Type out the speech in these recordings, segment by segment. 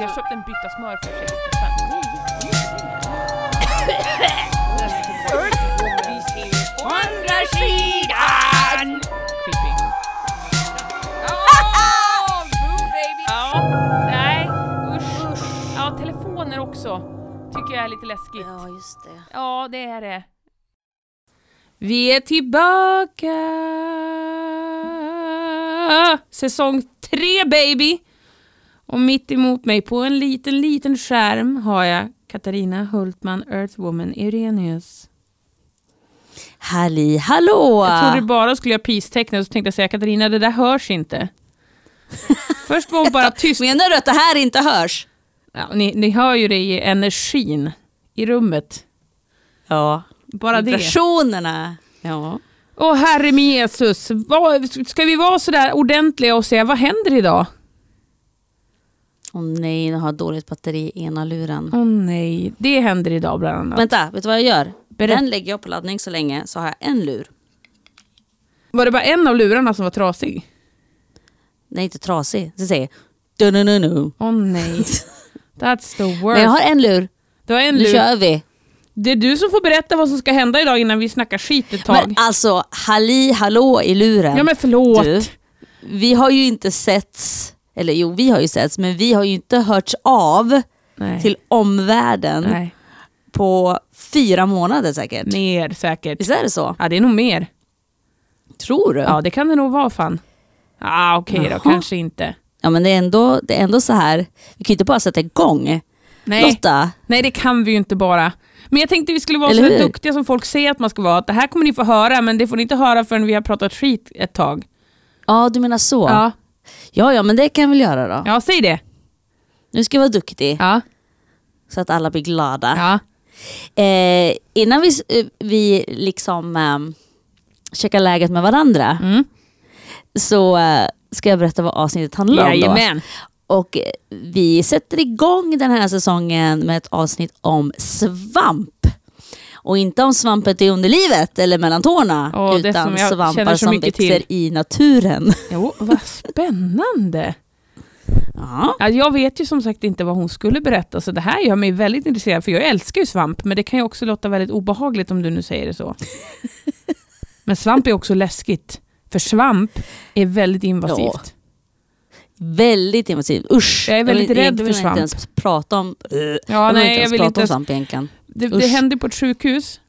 Jag köpte en bytta smör för 60 spänn. Andra sidan! Creepy. Ja, nej usch. Ja, telefoner också. Tycker jag är lite läskigt. Ja, just det. Ja, det är det. Vi är tillbaka! Säsong tre baby! Och mitt emot mig på en liten, liten skärm har jag Katarina Hultman, Earthwoman Irenius. Halli hallå! Jag trodde bara skulle göra peace-tecknet och så tänkte jag säga Katarina, det där hörs inte. Först var hon bara tyst. Menar du att det här inte hörs? Ja, ni, ni hör ju det i energin i rummet. Ja. Bara det. Vibrationerna. Ja. Åh herre min Jesus, ska vi vara sådär ordentliga och säga vad händer idag? Åh nej, nu har jag dåligt batteri i ena luren. Åh nej, det händer idag bland annat. Vänta, vet du vad jag gör? Berätta. Den lägger jag på laddning så länge så har jag en lur. Var det bara en av lurarna som var trasig? Är inte trasig. Så säger du Åh nej, that's the worst. Men jag har en lur. Du har en Nu lur. kör vi. Det är du som får berätta vad som ska hända idag innan vi snackar skit ett tag. Men alltså, halli hallå i luren. ja men förlåt. Du, vi har ju inte setts, eller jo vi har ju setts, men vi har ju inte hörts av nej. till omvärlden nej. på fyra månader säkert. Mer säkert. Visst är det så? Ja det är nog mer. Tror du? Ja det kan det nog vara fan. Ah, Okej då, Jaha. kanske inte. Ja men det är, ändå, det är ändå så här, vi kan ju inte bara sätta igång. Nej. Lotta, Nej, det kan vi ju inte bara. Men jag tänkte vi skulle vara Eller så duktiga som folk säger att man ska vara. Att det här kommer ni få höra, men det får ni inte höra förrän vi har pratat skit ett tag. ja du menar så? Ja, ja, ja men det kan jag väl göra då. ja säg det. Nu ska jag vara duktig Ja, så att alla blir glada. ja. Eh, innan vi, eh, vi liksom eh, checkar läget med varandra Mm. så eh, ska jag berätta vad avsnittet handlar om. Jajamän. Och eh, vi sätter igång den här säsongen med ett avsnitt om svamp. Och inte om svampet i underlivet eller mellan tårna, Åh, utan som jag svampar som växer till. i naturen. Jo, vad spännande. Ja. Ja, jag vet ju som sagt inte vad hon skulle berätta, så det här gör mig väldigt intresserad, för jag älskar ju svamp, men det kan ju också låta väldigt obehagligt om du nu säger det så. Men svamp är också läskigt, för svamp är väldigt invasivt. Väldigt invasivt. Usch! Jag är väldigt vill rädd för vill jag svamp. inte ens prata om, Ja, jag vill nej, inte jag ens vill prata inte om svamp egentligen. Det, det hände på ett sjukhus.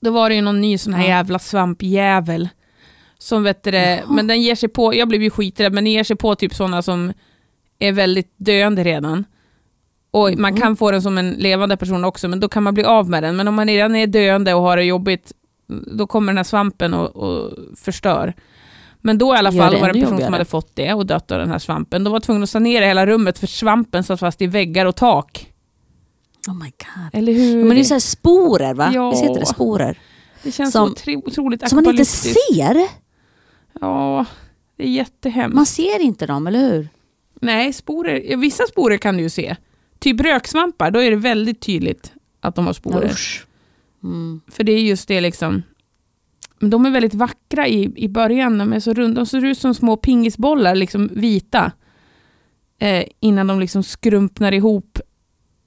Då var det ju någon ny sån här Ja. jävla svampjävel. Som vet det, men den ger sig på, jag blev ju skiträdd, men den ger sig på typ sådana som är väldigt döende redan. Och man Mhm. kan få den som en levande person också, men då kan man bli av med den. Men om man redan är döende och har det jobbigt, då kommer den här svampen och, och förstör. Men då i alla fall det var det en person som jobbigare. hade fått det och dött av den här svampen. Då var tvungen att sanera hela rummet för svampen satt fast i väggar och tak. Oh my god. Eller hur? Ja, men det är så här sporer va? Ja. Visst heter det sporer? Det känns Som- så otroligt Som man inte ser. Ja, det är jättehemskt. Man ser inte dem, eller hur? Nej, sporer, vissa sporer kan du ju se. Typ röksvampar, då är det väldigt tydligt att de har sporer. Usch. Mm. För det är just det liksom. Men de är väldigt vackra i, i början. De är så runda. De ser ut som små pingisbollar, liksom vita. Eh, innan de liksom skrumpnar ihop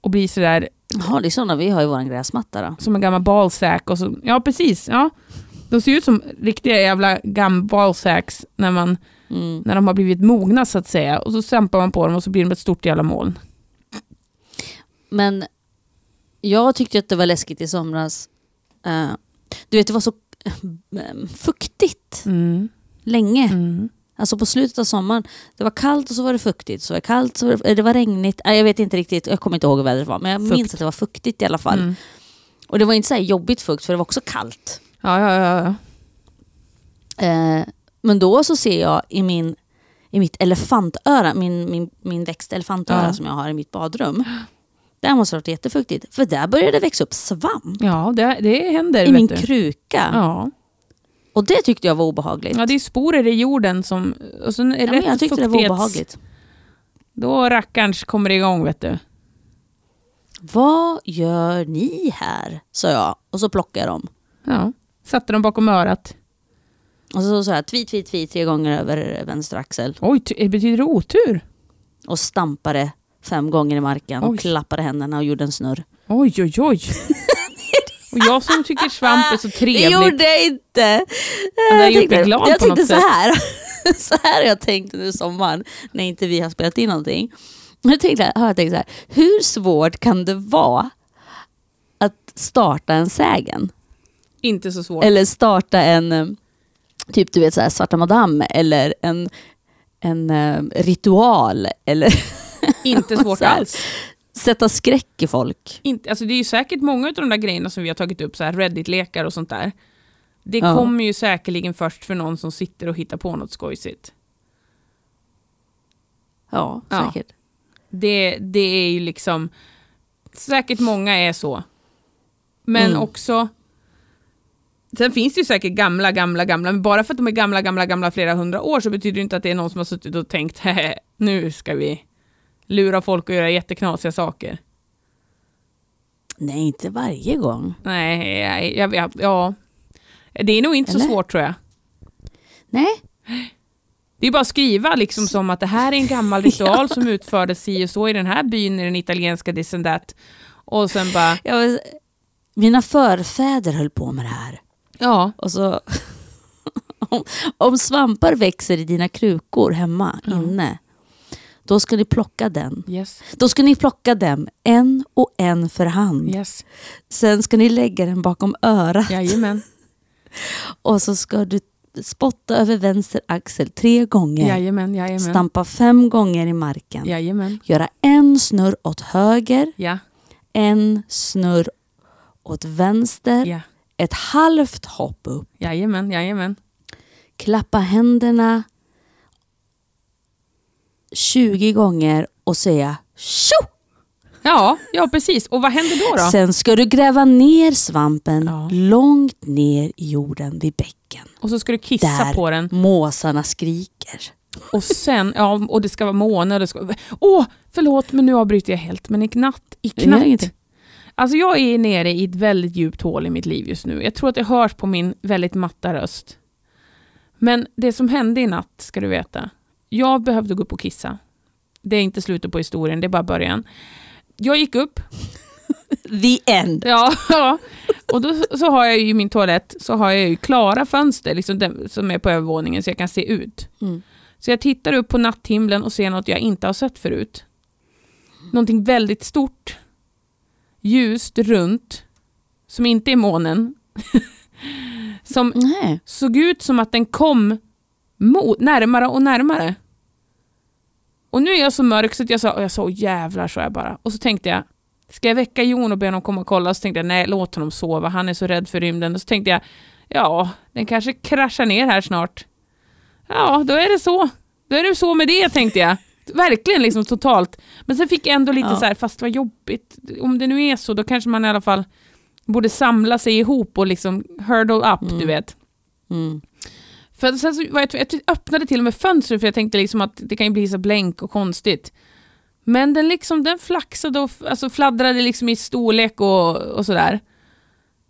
och blir sådär Jaha, det är sådana vi har i vår gräsmatta då. som en gammal ballsack. Och så, ja, precis. Ja. De ser ut som riktiga jävla gamla ballsacks när, man, Mm. när de har blivit mogna så att säga. Och så stampar man på dem och så blir de ett stort jävla moln. Men jag tyckte att det var läskigt i somras. Eh, du vet, det var så eh, fuktigt Mm. länge. Mm. Alltså på slutet av sommaren. Det var kallt och så var det fuktigt. Så var det kallt, så var det, det var regnigt. Jag vet inte riktigt, jag kommer inte ihåg hur vädret var. Men jag Fukt. minns att det var fuktigt i alla fall. Mm. Och det var inte så här jobbigt fukt för det var också kallt. Ja, ja, ja, ja. Eh, men då så ser jag i, min, i mitt elefantöra, min, min, min växt elefantöra Ja. som jag har i mitt badrum. Där måste det ha varit jättefuktigt. För där började det växa upp svamp ja det, det händer. i min du. kruka. Ja. Och det tyckte jag var obehagligt. ja, det är sporer i jorden som... Och sen är Ja, men jag rätt tyckte det var fuktighets- obehagligt. Då rackarns kommer det igång vet du. Vad gör ni här? sa jag. Och så plockade jag dem. Ja. Satte dem bakom örat. Och så sa jag tweet, tweet, tweet tre gånger över vänster axel. Oj, det betyder otur. och stampade fem gånger i marken och Oj. klappade händerna och gjorde en snurr. Oj, oj, oj. Och jag som tycker svamp är så Det trevligt. gjorde jag inte! Jag gjort mig tänkte, glad jag på något tänkte så sätt. här. så här har jag tänkt under sommaren när inte vi har spelat in någonting. Jag tänkte, har jag tänkt så här, hur svårt kan det vara att starta en sägen? Inte så svårt. Eller starta en, eh, typ du vet så här, Svarta Madame eller en, en eh, ritual eller Inte svårt alls. Sätta skräck i folk. Inte, alltså det är ju säkert många av de där grejerna som vi har tagit upp, så här Reddit-lekar och sånt där. Det Ja. kommer ju säkerligen först för någon som sitter och hittar på något skojsigt. Ja, Ja. säkert. Det, det är ju liksom, säkert många är så. Men Mm. också, sen finns det ju säkert gamla, gamla, gamla, men bara för att de är gamla, gamla, gamla flera hundra år så betyder det inte att det är någon som har suttit och tänkt, "Hehe, nu ska vi lura folk och göra jätteknasiga saker. Nej, inte varje gång. Nej, jag, jag, ja. Det är nog inte så Eller? svårt tror jag. Nej, Det är bara att skriva liksom som att det här är en gammal ritual som utfördes si och så i den här byn i den italienska that. Och sen bara, var- mina förfäder höll på med det här. ja, Och så, om, om svampar växer i dina krukor hemma Ja. inne, då ska ni plocka den. yes, Då ska ni plocka dem en och en för hand. yes, Sen ska ni lägga den bakom örat jajamän, och så ska du spotta över vänster axel tre gånger. jajamän, jajamän, Stampa fem gånger i marken. jajamän, Göra en snurr åt höger, ja, en snurr åt vänster, ja, ett halvt hopp upp. jajamän, jajamän. klappa händerna 20 gånger och säga tjo! Ja, ja precis. Och vad händer då? då? Sen ska du gräva ner svampen Ja. långt ner i jorden vid bäcken. Och så ska du kissa Där på den. måsarna skriker. Och sen, ja, och det ska vara måne och det ska Åh, förlåt men nu avbryter jag helt. Men i knatt, i knatt. Alltså jag är nere i ett väldigt djupt hål i mitt liv just nu. Jag tror att det hörs på min väldigt matta röst. Men det som hände i natt ska du veta. Jag behövde gå upp och kissa. Det är inte slutet på historien, det är bara början. Jag gick upp, The end. ja, ja. och då så har jag ju i min toalett så har jag ju klara fönster liksom som är på övervåningen så jag kan se ut. Mm. Så jag tittar upp på natthimlen och ser något jag inte har sett förut. Någonting väldigt stort, ljust, runt, som inte är månen. som Nej. såg ut som att den kom mot, närmare och närmare. Och nu är jag så mörk så att jag sa, och jag sa "Åh, jävlar sa jag bara. Och så tänkte jag, ska jag väcka Jon och be honom komma och kolla? Så tänkte jag, nej låt honom sova, han är så rädd för rymden. Och så tänkte jag, ja, den kanske kraschar ner här snart. Ja, då är det så. Då är det så med det tänkte jag. Verkligen liksom totalt. Men sen fick jag ändå lite Ja. så här, fast vad jobbigt. Om det nu är så, då kanske man i alla fall borde samla sig ihop och liksom hurdle up, du Mm. vet. Mm. För sen så var jag, jag öppnade till och med fönstret för jag tänkte liksom att det kan ju bli så blänk och konstigt. Men den liksom den flaxade och alltså fladdrade liksom i storlek och, och sådär.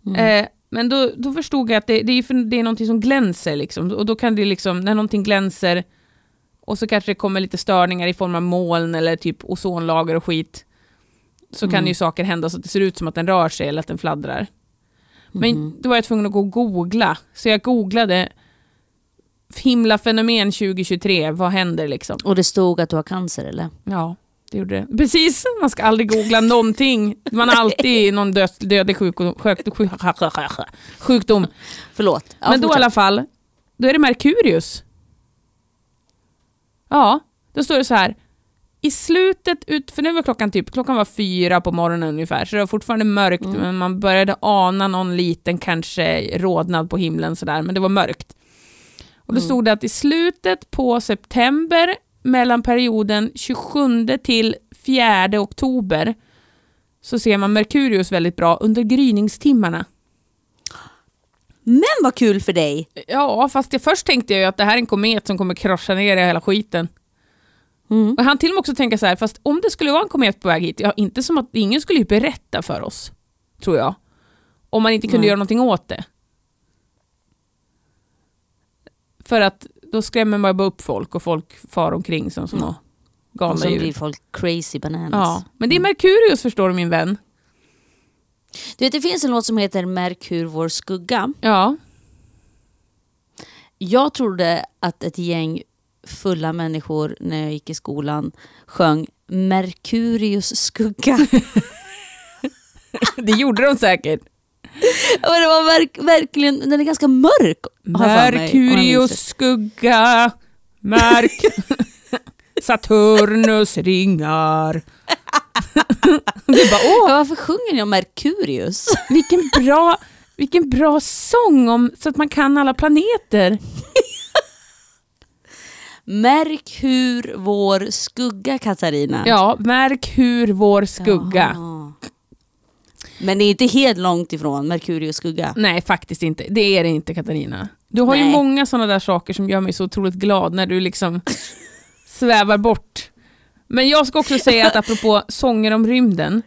Mm. Eh, men då, då förstod jag att det, det, är, för, det är någonting som glänser liksom. Och då kan det liksom, när någonting glänser och så kanske det kommer lite störningar i form av moln eller typ ozonlager och skit. Så kan Mm. ju saker hända så att det ser ut som att den rör sig eller att den fladdrar. Men Mhm. då var jag tvungen att gå och googla. Så jag googlade himlafenomen 2023, vad händer liksom? Och det stod att du har cancer eller? Ja, det gjorde det. Precis, man ska aldrig googla någonting. Man har alltid någon död, dödlig sjukdom. Sjuk, sjukdom. Förlåt. Ja, Men då i fortsätt. alla fall, då är det Merkurius. Ja, då står det så här. I slutet, ut, för nu var klockan typ, klockan var fyra på morgonen ungefär, så det var fortfarande mörkt, Mm. men man började ana någon liten kanske rodnad på himlen sådär, men det var mörkt. Och då Mm. stod det att i slutet på september, mellan perioden 27 till 4 oktober, så ser man Merkurius väldigt bra under gryningstimmarna. Men vad kul för dig! Ja, fast jag först tänkte jag att det här är en komet som kommer krascha ner i hela skiten. Mm. Och han till och med också tänka så här, fast om det skulle vara en komet på väg hit, ja, inte som att ingen skulle ju berätta för oss, tror jag. Om man inte kunde Nej. göra någonting åt det. För att då skrämmer man bara upp folk och folk far omkring som små Och galna så djur. blir folk crazy bananas. Ja, men det är Merkurius förstår du min vän. Du vet, det finns en låt som heter Merkur vår skugga. Ja, Jag trodde att ett gäng fulla människor när jag gick i skolan sjöng Merkurius skugga. det gjorde de säkert. Och det var verk, verkligen, den är ganska mörk. Merkurius skugga, Merk... Saturnus ringar. du bara, åh, Ja, varför sjunger ni om Merkurius? vilken bra, vilken bra sång om, så att man kan alla planeter. Märk hur vår skugga Katarina. Ja, märk hur vår skugga. Jaha. Men det är inte helt långt ifrån Merkurius skugga. Nej, faktiskt inte. Det är det inte Katarina. Du har ju Nej. många sådana där saker som gör mig så otroligt glad när du liksom svävar bort. Men jag ska också säga att apropå sånger om rymden,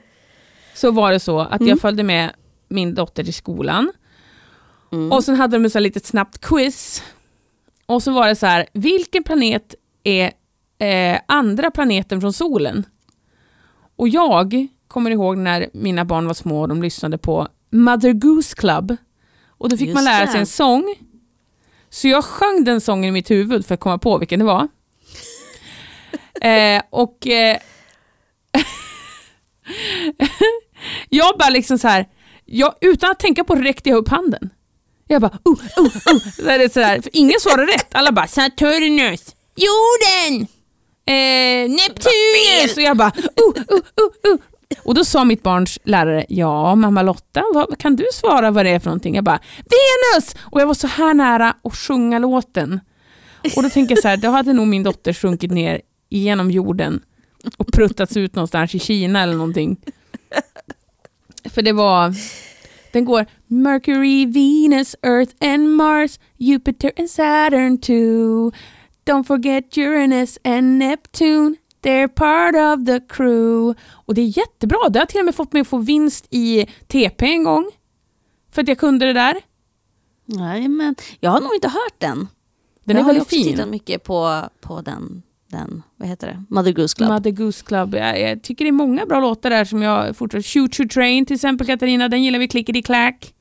så var det så att Mm. jag följde med min dotter till skolan Mm. och sen hade de ett litet snabbt quiz. Och så var det så här, vilken planet är eh, andra planeten från solen? Och jag kommer ihåg när mina barn var små och de lyssnade på Mother Goose Club. Och då fick Just man lära det. sig en sång. Så jag sjöng den sången i mitt huvud för att komma på vilken det var. eh, och eh, jag bara liksom så här, jag, utan att tänka på det räckte jag upp handen. Jag bara, uh, uh, uh. Så är det så här, för ingen svarade rätt. Alla bara, Saturnus, jorden, eh, Neptunus. Och jag bara, uh, uh, uh, uh. Och då sa mitt barns lärare, ja mamma Lotta, vad, kan du svara vad det är för någonting? Jag bara, Venus! Och jag var så här nära att sjunga låten. Och då tänker jag så här, då hade nog min dotter sjunkit ner genom jorden och pruttats ut någonstans i Kina eller någonting. För det var, den går Mercury, Venus, Earth and Mars, Jupiter and Saturn too. Don't forget Uranus and Neptune, they're part of the crew. Och det är jättebra, det har till och med fått mig att få vinst i TP en gång. För att jag kunde det där. Nej, men jag har nog inte hört den. Den jag är har väldigt fin. tittat mycket på, på den, den, vad heter det? Mother Goose Club. Mother Goose Club. Jag, jag tycker det är många bra låtar där som jag fortsätter. Shoot Shoot Train till exempel Katarina, den gillar vi klickety clack.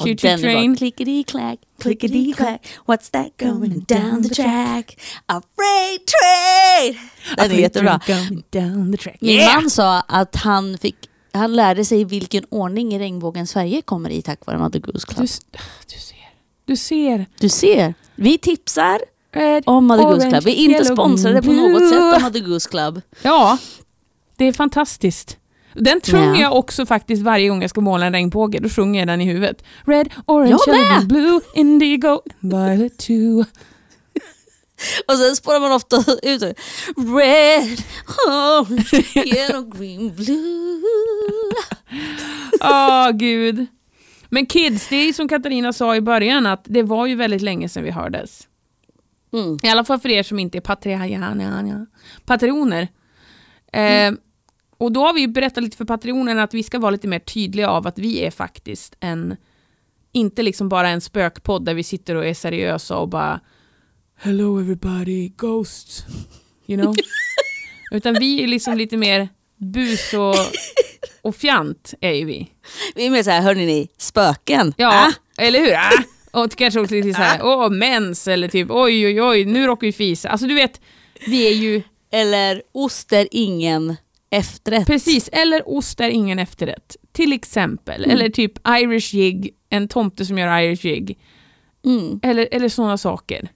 Är bra. Train. Clickety clack, Clickety clack. What's that going down the track? A freight train! Den är jättebra. Down the track. Min Yeah! man sa att han fick han lärde sig vilken ordning regnbågens färger kommer i tack vare Mother Goose Du, Club. s- du ser. Du ser. Du ser, vi tipsar Red, om Mother Goose Club. Vi är inte sponsrade på något sätt av Mother Goose Club. Ja, det är fantastiskt. Den sjunger Ja. jag också faktiskt varje gång jag ska måla en regnbåge. Då sjunger jag den i huvudet. Red, orange, yellow, blue, indigo, violet too. Och sen spårar man ofta ut Red, orange, yellow, green, blue. Åh gud. Men kids, det är som Katarina sa i början att det var ju väldigt länge sedan vi hördes. Mm. I alla fall för er som inte är patreoner. patroner. Eh, och då har vi berättat lite för patronerna att vi ska vara lite mer tydliga av att vi är faktiskt en, inte liksom bara en spökpodd där vi sitter och är seriösa och bara Hello everybody, ghosts. You know? Utan vi är liksom lite mer bus och, och fjant är ju vi. Vi är mer såhär, hörni ni, spöken. Ja, Ah, eller hur? Ah! Och kanske också lite såhär, åh mens eller typ oj oj oj, nu råkar vi fisa. Alltså du vet, vi är ju Eller ost är ingen efterrätt. Precis, eller ost är ingen efterrätt. Till exempel. Eller typ Irish jig, en tomte som gör Irish jig. Mm. Eller, eller sådana saker.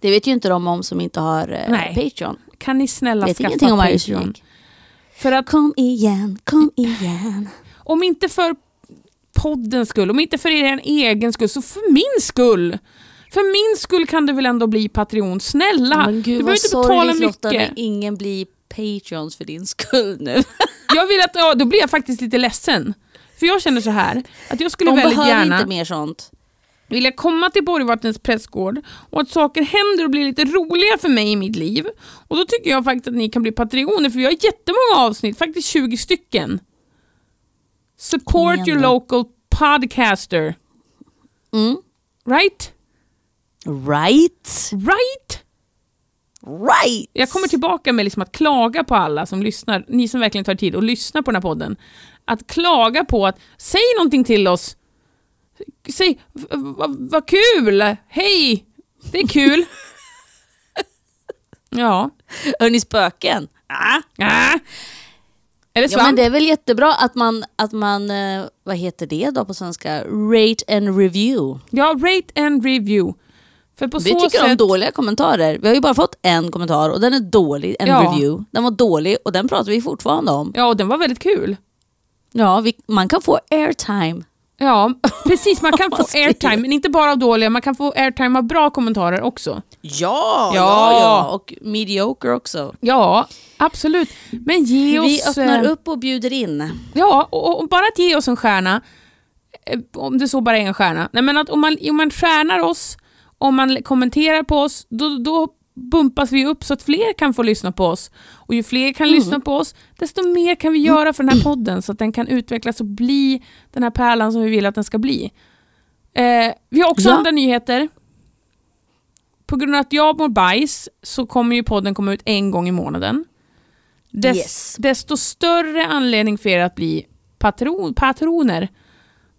Det vet ju inte de om som inte har eh, Nej. Patreon. Kan ni snälla Vet skaffa ingenting om Irish Patreon? jig. För att Kom igen, kom igen. om inte för poddens skull, om inte för er egen skull, så för min skull. För min skull kan du väl ändå bli Patreon? Snälla! Men du gud behöver vad inte betala Lotta mycket. när ingen blir Patreons för din skull nu. Jag vill att, ja, då blir jag faktiskt lite ledsen. För jag känner så här, att jag skulle De väldigt behöver gärna... inte mer sånt. vill jag komma till Borgvattnets prästgård och att saker händer och blir lite roliga för mig i mitt liv. Och då tycker jag faktiskt att ni kan bli patrioner för vi har jättemånga avsnitt, faktiskt 20 stycken. Support your local podcaster. Mm. Right? Right? Right? Right! Jag kommer tillbaka med liksom att klaga på alla som lyssnar, ni som verkligen tar tid och lyssnar på den här podden. Att klaga på att, säg någonting till oss. Säg, "V- v- vad kul, hej, det är kul. ja. Hör ni spöken? Ah. Ah. Eller Ja, men det är väl jättebra att man, att man eh, vad heter det då på svenska? Rate and review. Ja, rate and review. För på Vi så tycker sätt... om dåliga kommentarer. Vi har ju bara fått en kommentar och den är dålig, en Ja. review. Den var dålig och den pratar vi fortfarande om. Ja, och den var väldigt kul. Ja, vi, man kan få airtime. Ja, precis. Man kan få airtime, men inte bara av dåliga. Man kan få airtime av bra kommentarer också. Ja, ja, ja, ja. Och mediocre också. Ja, absolut. Men ge Vi oss... öppnar eh, upp och bjuder in. Ja, och, och bara att ge oss en stjärna, eh, om det så bara är en stjärna. Nej, men att om man, om man stjärnar oss, om man kommenterar på oss, då, då bumpas vi upp så att fler kan få lyssna på oss. Och ju fler kan Mm. lyssna på oss, desto mer kan vi göra för den här podden så att den kan utvecklas och bli den här pärlan som vi vill att den ska bli. Eh, vi har också Ja. andra nyheter. På grund av att jag mår bajs så kommer ju podden komma ut en gång i månaden. Des, Yes. Desto större anledning för er att bli patron, patroner.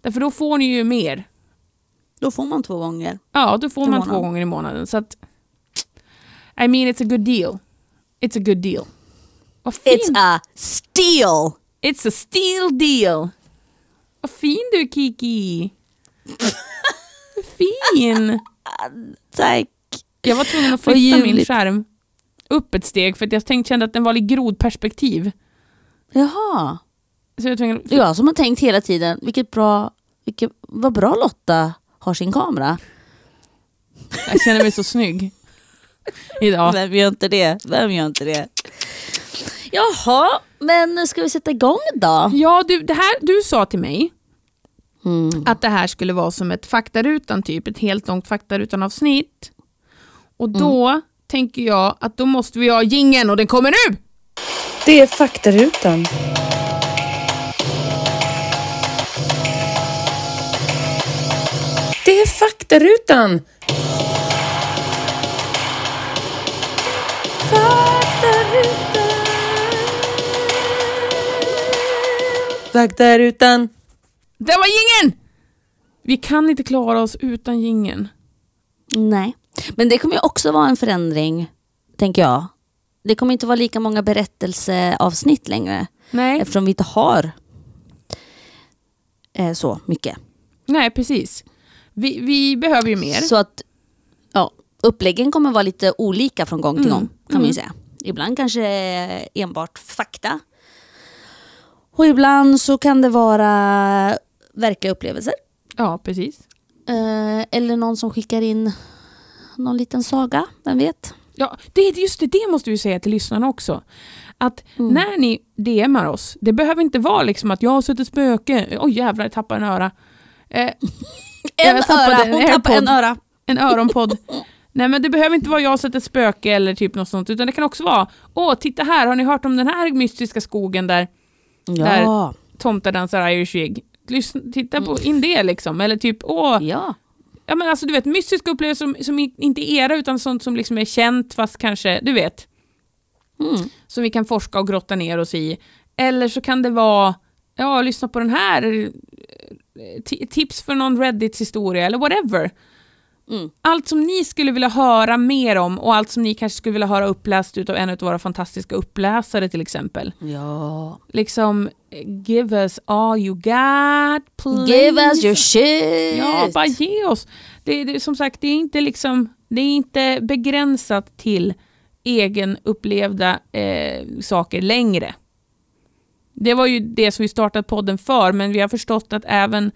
Därför då får ni ju mer. Då får man två gånger. Ja, då får man månaden. två gånger i månaden. Så att, I mean it's a good deal. It's a good deal. Vad fin. It's a steal! It's a steal deal. Vad fin du är, Kiki. Fin. Tack. Jag var tvungen att flytta min skärm upp ett steg för att jag tänkte, kände att den var i grodperspektiv. Jaha. Så jag tvungen Jag som har tänkt hela tiden, vilket bra, vilket, vad bra Lotta har sin kamera. Jag känner mig så snygg idag. Vem gör inte det? Vem gör inte det? Jaha, men ska vi sätta igång då? Ja, du, det här, du sa till mig Mm. att det här skulle vara som ett faktarutan, typ ett helt långt faktarutan-avsnitt. Och då tänker jag att då måste vi ha gingen och den kommer nu! Det är faktarutan. Det är faktarutan. Faktarutan. Det var gingen! Vi kan inte klara oss utan gingen. Nej, men det kommer ju också vara en förändring, tänker jag. Det kommer inte vara lika många berättelseavsnitt längre, Nej, eftersom vi inte har eh, så mycket. nej precis. Vi, vi behöver ju mer. Så att ja, uppläggen kommer vara lite olika från gång till Mm, gång, kan man ju mm. säga. Ibland kanske enbart fakta. Och ibland så kan det vara verkliga upplevelser. Ja, precis. Eh, eller någon som skickar in någon liten saga, vem vet? Ja, det, just det, det måste vi säga till lyssnarna också. Att Mm. när ni DMar oss, det behöver inte vara liksom att jag har sett ett spöke, oj jävlar jag tappade en öra. Eh, En Jag öra, en hon tappade en öra. en öronpodd. Nej men det behöver inte vara jag har sett ett spöke eller typ något sånt, utan det kan också vara, åh titta här, har ni hört om den här mystiska skogen där Ja. tomtar dansar Irish jig? Titta på in det liksom, eller typ, åh, ja. ja men alltså du vet mystiska upplevelser som, som inte är era utan sånt som liksom är känt fast kanske, du vet. Mm. som vi kan forska och grotta ner oss i. Eller så kan det vara, ja, lyssna på den här, tips för någon Reddits historia eller whatever. Mm. Allt som ni skulle vilja höra mer om och allt som ni kanske skulle vilja höra uppläst utav en av våra fantastiska uppläsare till exempel. Ja. Liksom, eh, give us all you got, please. Give us your shit. Ja, bara ge oss. Det, det, som sagt, det är inte, liksom, det är inte begränsat till egenupplevda eh, saker längre. Det var ju det som vi startade podden för, men vi har förstått att även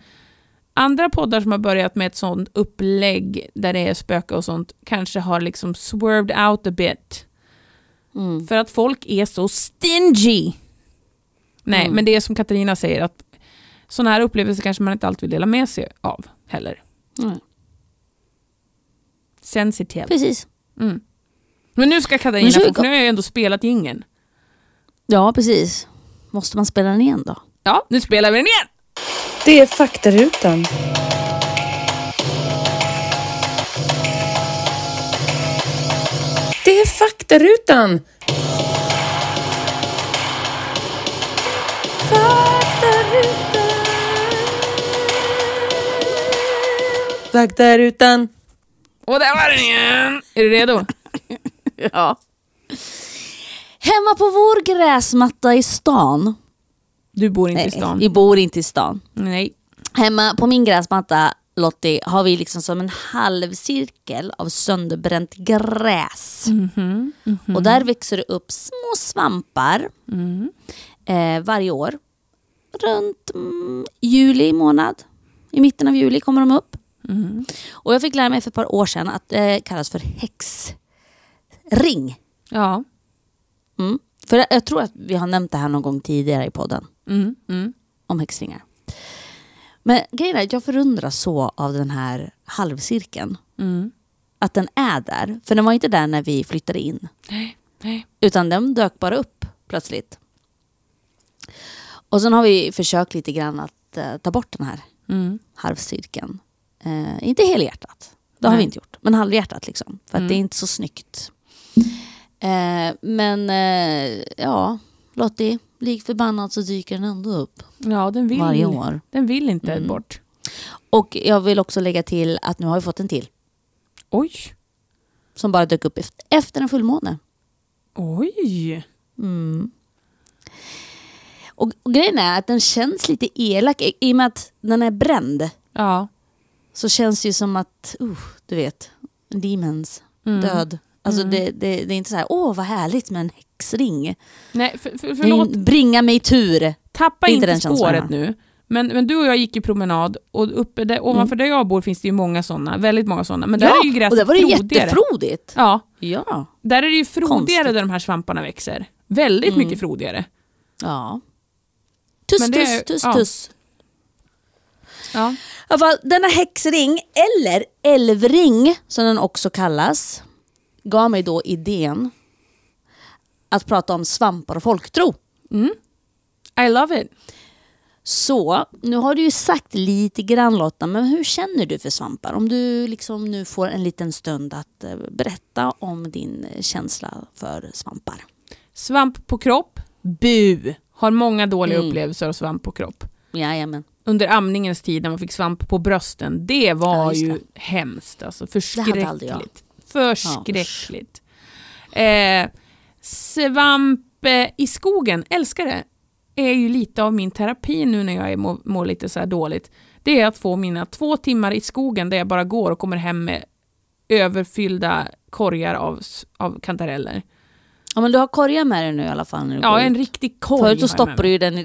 andra poddar som har börjat med ett sånt upplägg där det är spöke och sånt kanske har liksom swerved out a bit. Mm. För att folk är så stingy. Nej, Mm. men det är som Katarina säger att sådana här upplevelser kanske man inte alltid vill dela med sig av heller. Mm. Sensitive. Precis. Mm. Men nu ska Katarina få, nu har jag ju ändå spelat ingen. Ja, precis. Måste man spela den igen då? Ja, nu spelar vi den igen! Det är faktarutan. Det är faktarutan! Faktarutan! Och där var den igen! Är du redo? Ja. Hemma på vår gräsmatta i stan. Du bor inte i stan. vi bor inte i stan. Nej. Hemma på min gräsmatta, Lottie, har vi liksom som en halvcirkel av sönderbränt gräs. Mhm, Och där växer det upp små svampar Mm. eh, varje år. Runt mm, juli månad. I mitten av juli kommer de upp. Mm. Och jag fick lära mig för ett par år sedan att det kallas för häxring. Ja. Mm. För jag, tror att vi har nämnt det här någon gång tidigare i podden. Mm. Mm. om häxringar. Men grejen är att jag förundras så av den här halvcirkeln. Mm. Att den är där. För den var inte där när vi flyttade in. Nej. Nej. Utan den dök bara upp plötsligt. Och sen har vi försökt lite grann att eh, ta bort den här Mm. halvcirkeln. Eh, inte helhjärtat. Det har Nej. vi inte gjort. Men halvhjärtat liksom. För att Mm. det är inte så snyggt. Eh, men eh, ja, Lottie, lik förbannat så dyker den ändå upp Ja, den vill, varje år. Den vill inte Mm. bort. Och jag vill också lägga till att nu har vi fått en till. Oj. Som bara dök upp eft- efter en fullmåne. Oj. Mm. Och, och grejen är att den känns lite elak i, i och med att den är bränd. Ja. Så känns det ju som att, uh, du vet, demons, Mm. död. Alltså Mm. det, det, det är inte så här, åh vad härligt med en häxring. Nej, för, för, förlåt. Bringa mig tur. Tappa inte inte, spåret nu. Men, men du och jag gick i promenad och uppe där, ovanför där jag bor finns det ju många sådana. Väldigt många sådana. Men där är ju och gräset där var det frodigare. jättefrodigt. Ja, Ja. där är det ju frodigare Konstigt. där de här svamparna växer. Väldigt Mm. mycket frodigare. ja. Tuss, Men det tuss, tuss, ja. tuss. Ja. Denna häxring, eller älvring som den också kallas, gav mig då idén att prata om svampar och folktro. Mm. I love it. Så, nu har du ju sagt lite grann Lotta, men hur känner du för svampar? Om du liksom nu får en liten stund att eh, berätta om din känsla för svampar. Svamp på kropp, bu. Har många dåliga Mm. upplevelser av svamp på kropp. Jajamän. Under amningens tid när man fick svamp på brösten, det var Ja, just ju det. hemskt. Alltså, jag. Förskräckligt. Eh, svamp eh, i skogen, älskar det. Är ju lite av min terapi nu när jag mår, mår lite så dåligt. Det är att få mina två timmar i skogen där jag bara går och kommer hem med överfyllda korgar av, av kantareller. Ja, men du har korgar med dig nu i alla fall. När du Ja, går en ut. riktig korg Förut så stoppade du ju den i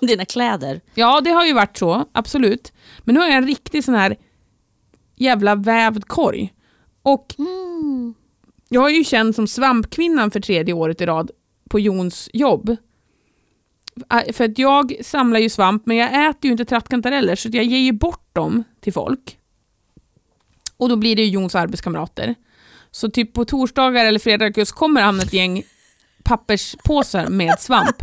dina kläder. Ja, det har ju varit så, absolut. Men nu har jag en riktig sån här jävla vävd korg. Och Mm. jag är ju känd som svampkvinnan för tredje året i rad på Jons jobb. För att jag samlar ju svamp, men jag äter ju inte trattkantareller, så jag ger ju bort dem till folk. Och då blir det ju Jons arbetskamrater. Så typ på torsdagar eller fredagar så kommer han ett gäng papperspåsar med svamp.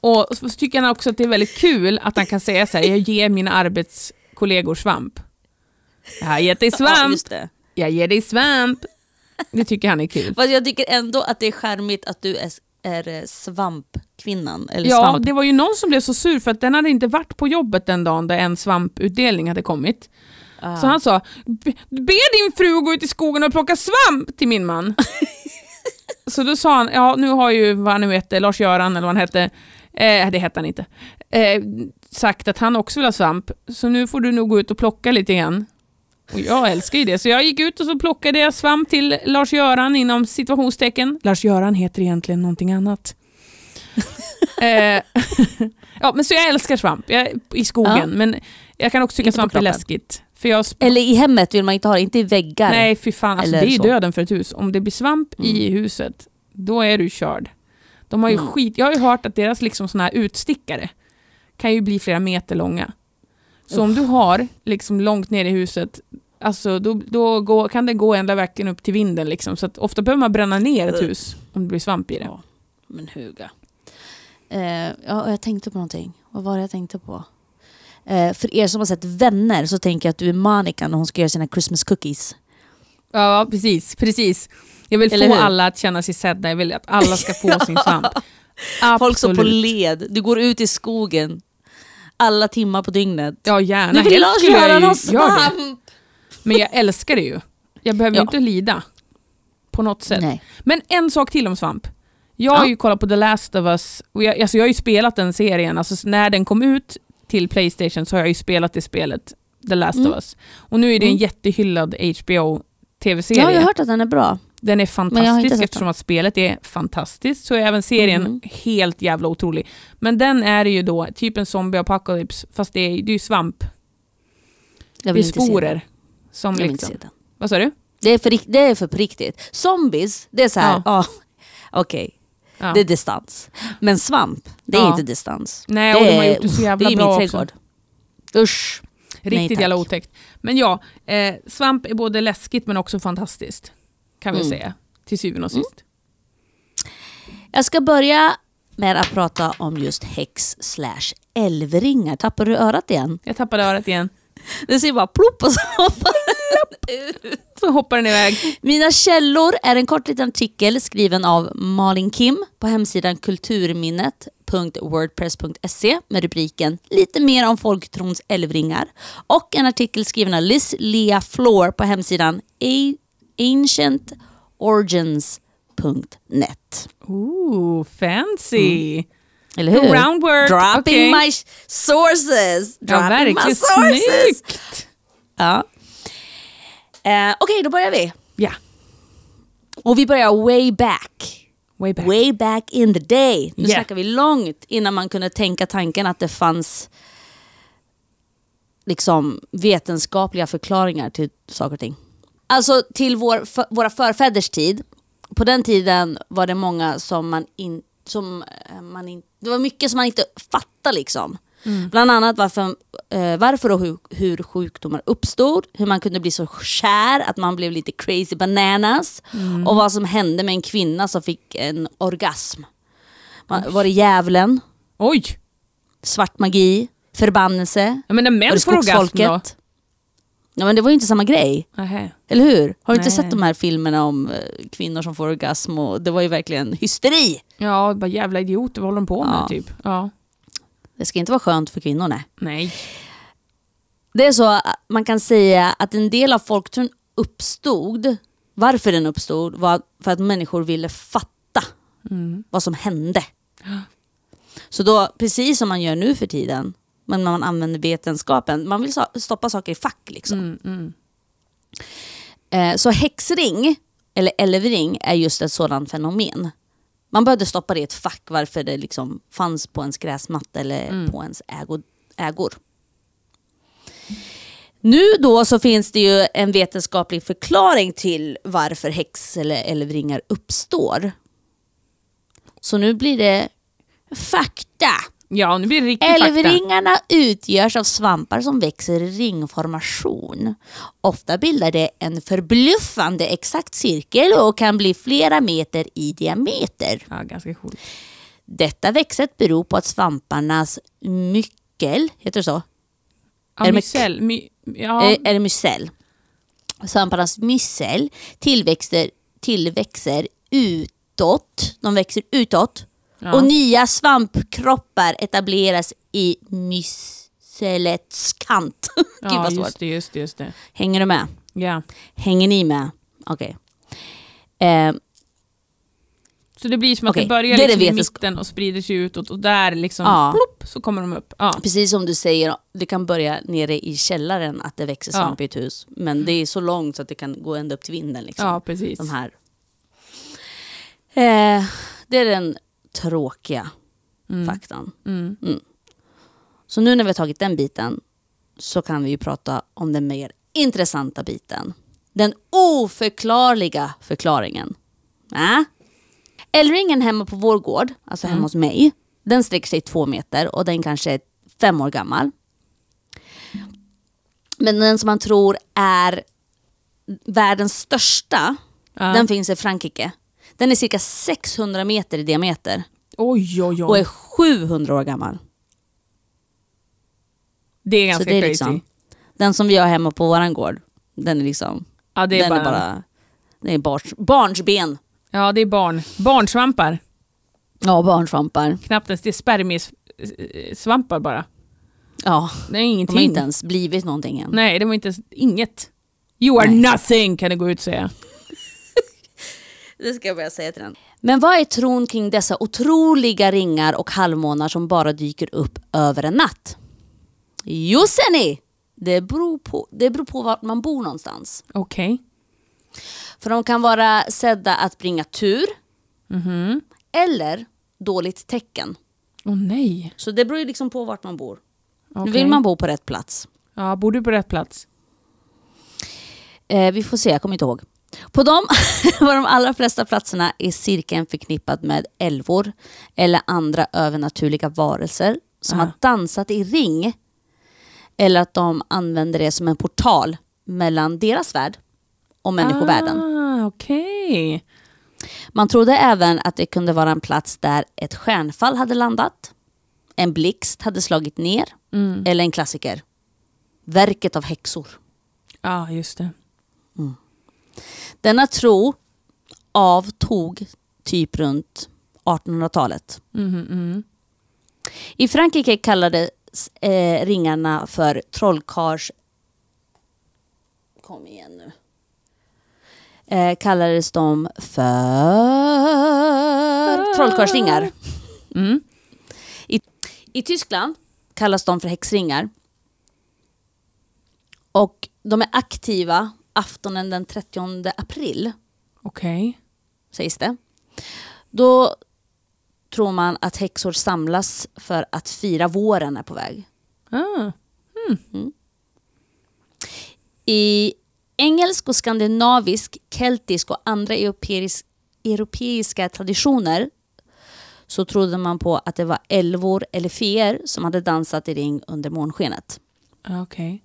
Och så tycker han också att det är väldigt kul att han kan säga så här, jag ger mina arbetskollegor svamp. Jag har gett dig Ja, svamp, det. Jag ger dig svamp. Det tycker han är kul. Fast jag tycker ändå att det är charmigt att du är, är eh, svampkvinnan. Eller Ja, svamp. det var ju någon som blev så sur för att den hade inte varit på jobbet den dagen där en svamputdelning hade kommit. Ah. Så han sa, "Be- din fru gå ut i skogen och plocka svamp till min man. så då sa han, ja nu har ju vad han nu hette, Lars-Göran eller vad han hette, eh, det hette han inte, eh, sagt att han också vill ha svamp. Så nu får du nog gå ut och plocka lite grann. Och jag älskar ju det, så jag gick ut och så plockade jag svamp till Lars-Göran inom situationstecken. Lars-Göran heter egentligen någonting annat. eh, ja, men så jag älskar svamp jag, i skogen, Ja. men jag kan också tycka svamp är läskigt. För jag Eller i hemmet vill man inte ha det, inte i väggar. Nej, fy fan. Alltså, det är ju döden för ett hus. Om det blir svamp i huset, då är du körd. De har ju Mm. skit... Jag har ju hört att deras liksom såna här utstickare kan ju bli flera meter långa. Så om du har liksom långt ner i huset, alltså, då, då går, kan det gå ända verkligen upp till vinden. Liksom. Så ofta behöver man bränna ner ett hus om det blir svamp i det. Ja. Men huga. Eh, ja, och jag tänkte på någonting. Vad var det jag tänkte på? Eh, för er som har sett Vänner så tänker jag att du är Monica när hon ska göra sina Christmas cookies. Ja, precis. precis. Jag vill Eller få hur? alla att känna sig sedda, jag vill att alla ska få sin svamp. Folk står på Absolut. led, du går ut i skogen alla timmar på dygnet. Ja gärna, Nu vill någon ju göra det. svamp! Men jag älskar det ju. Jag behöver ju Ja. inte lida. På något sätt. Nej. Men en sak till om svamp. Jag har Ja. ju kollat på The Last of Us, och jag, alltså jag har ju spelat den serien. Alltså när den kom ut till Playstation så har jag ju spelat det spelet, The Last Mm. of Us. Och nu är det en Mm. jättehyllad HBO TV-serie. Ja, jag har hört att den är bra. Den är fantastisk eftersom att spelet är fantastiskt så är även serien Mhm. helt jävla otrolig. Men den är ju då typ en zombie apocalypse fast det är, det är ju svamp. Det är sporer. Som Jag vill inte liksom. se den. Vad sa du? Det är, för, det är för på riktigt. Zombies, det är så här, Ja. ja. okej, Ja. det är distans. Men svamp, det är Ja. inte distans. Nej, det och de har gjort det så jävla det är min också. trädgård. Usch. Riktigt tack. jävla otäckt. Men ja, eh, svamp är både läskigt men också fantastiskt. Kan vi Mm. säga. Till syvende och sist. Jag ska börja med att prata om just häx slash älvringar. Tappar du örat igen? Jag tappade örat igen. Det ser bara plopp och så hoppar Så hoppar den iväg. Mina källor är en kort liten artikel skriven av Malin Kim på hemsidan kulturminnet.wordpress.se med rubriken Lite mer om folktrons älvringar och en artikel skriven av Liz Lea Floor på hemsidan A- ancientorigins.net. Ooh, fancy. Eller hur? Groundwork. Dropping okej. my sources! Ja, Dropping my verkligen sources! snyggt. Ja. Eh, Okej, då börjar vi. Ja, Och vi börjar way back. way back. Way back in the day. Nu Yeah. snackar vi långt innan man kunde tänka tanken att det fanns liksom vetenskapliga förklaringar till saker och ting. Alltså till vår, för, våra förfäders tid. På den tiden var det många som man inte... Som eh, man in, det var mycket som man inte fattade liksom. Bland annat varför, eh, varför och hur, hur sjukdomar uppstod, hur man kunde bli så kär att man blev lite crazy bananas och vad som hände med en kvinna som fick en orgasm. Man, var det djävulen, Oj! svart magi, förbannelse? Ja, men när män får orgasm då? Ja men det var ju inte samma grej, Nähä. eller hur? Har du inte Nej. sett de här filmerna om eh, kvinnor som får orgasm? Och det var ju verkligen hysteri. Ja, bara jävla idioter, vad håller de på med Ja. typ? Ja. Det ska inte vara skönt för kvinnor, nej. Nej. Det är så man kan säga att en del av folktron uppstod, varför den uppstod var för att människor ville fatta vad som hände. Så då, precis som man gör nu för tiden, men man använder vetenskapen, man vill stoppa saker i fack. Liksom. Mm, mm. Eh, så häxring, eller älvring, är just ett sådant fenomen. Man behövde stoppa det i ett fack varför det liksom fanns på ens gräsmatta eller på ens ägo, ägor. Nu då så finns det ju en vetenskaplig förklaring till varför häx eller älvringar uppstår. Så nu blir det fakta. Ja, nu blir det riktigt fakta. Älvringarna utgörs av svampar som växer i ringformation. Ofta bildar det en förbluffande exakt cirkel och kan bli flera meter i diameter. Ja, ganska coolt. Detta växtsätt beror på att svamparnas myckel, heter det så? Ja, Är mycel. My, ja. Eh, Är det mycel? Svamparnas mycel tillväxter, tillväxer utåt. De växer utåt. Ja. Och nya svampkroppar etableras i mycelets kant. Gud ja, vad svårt. just det, just det, just det. Hänger du med? Ja. Hänger ni med? Okej. Eh, Så det blir som att Okej, det börjar det liksom det i vetensk- mitten och sprider sig utåt och där liksom Ja. plopp, så kommer de upp. Ja. precis som du säger, det kan börja nere i källaren att det växer Ja. svamp i ett hus. Men det är så långt så att det kan gå ända upp till vinden. Liksom. ja, precis. de här. Eh, det är den tråkiga faktan. Mm. Så nu när vi har tagit den biten så kan vi ju prata om den mer intressanta biten. Den oförklarliga förklaringen. Äh? Älvringen hemma på vår gård, alltså hemma hos mig, den sträcker sig två meter och den kanske är fem år gammal. Men den som man tror är världens största, Ja. den finns i Frankrike. Den är cirka 600 meter i diameter Oj, oj, och är oj. 700 år gammal. Det är ganska Så det är crazy. liksom, den som vi har hemma på våran gård, den är liksom, ja, det är den bara, är bara, Det är barns, barnsben. Ja, det är barn. Barnsvampar. Ja, barnsvampar. Knappt ens, det är spermiesvampar bara. Ja, Det är de har ingenting. inte ens blivit någonting än. Nej, det var inte ens, inget. You are Nej. nothing kan det gå ut och säga. Det ska jag börja säga till den. Men vad är tron kring dessa otroliga ringar och halvmånar som bara dyker upp över en natt? Jo ser ni! Det beror på, det beror på vart man bor någonstans. Okej. För de kan vara sedda att bringa tur Mhm. eller dåligt tecken. Åh nej. Så det beror ju liksom på vart man bor. Okej. Vill man bo på rätt plats? Ja, bor du på rätt plats? Eh, vi får se, jag kommer inte ihåg. På de, på de allra flesta platserna är cirkeln förknippad med älvor eller andra övernaturliga varelser som Ah. har dansat i ring. Eller att de använder det som en portal mellan deras värld och människovärlden. Ah, okej. Man trodde även att det kunde vara en plats där ett stjärnfall hade landat, en blixt hade slagit ner Mm. eller en klassiker, verket av häxor. Ja, just det. Denna tro avtog typ runt 1800-talet. Mhm, mm. I Frankrike kallades eh, ringarna för trollkars... Kom igen nu. Eh, kallades de för trollkarlsringar. Mm. I, I Tyskland kallas de för häxringar. Och de är aktiva aftonen den 30 april, Okej. sägs det. Då tror man att häxor samlas för att fira våren är på väg. Ah. I engelsk och skandinavisk, keltisk och andra europeisk, europeiska traditioner så trodde man på att det var älvor eller feer som hade dansat i ring under månskenet. Ah, Okej.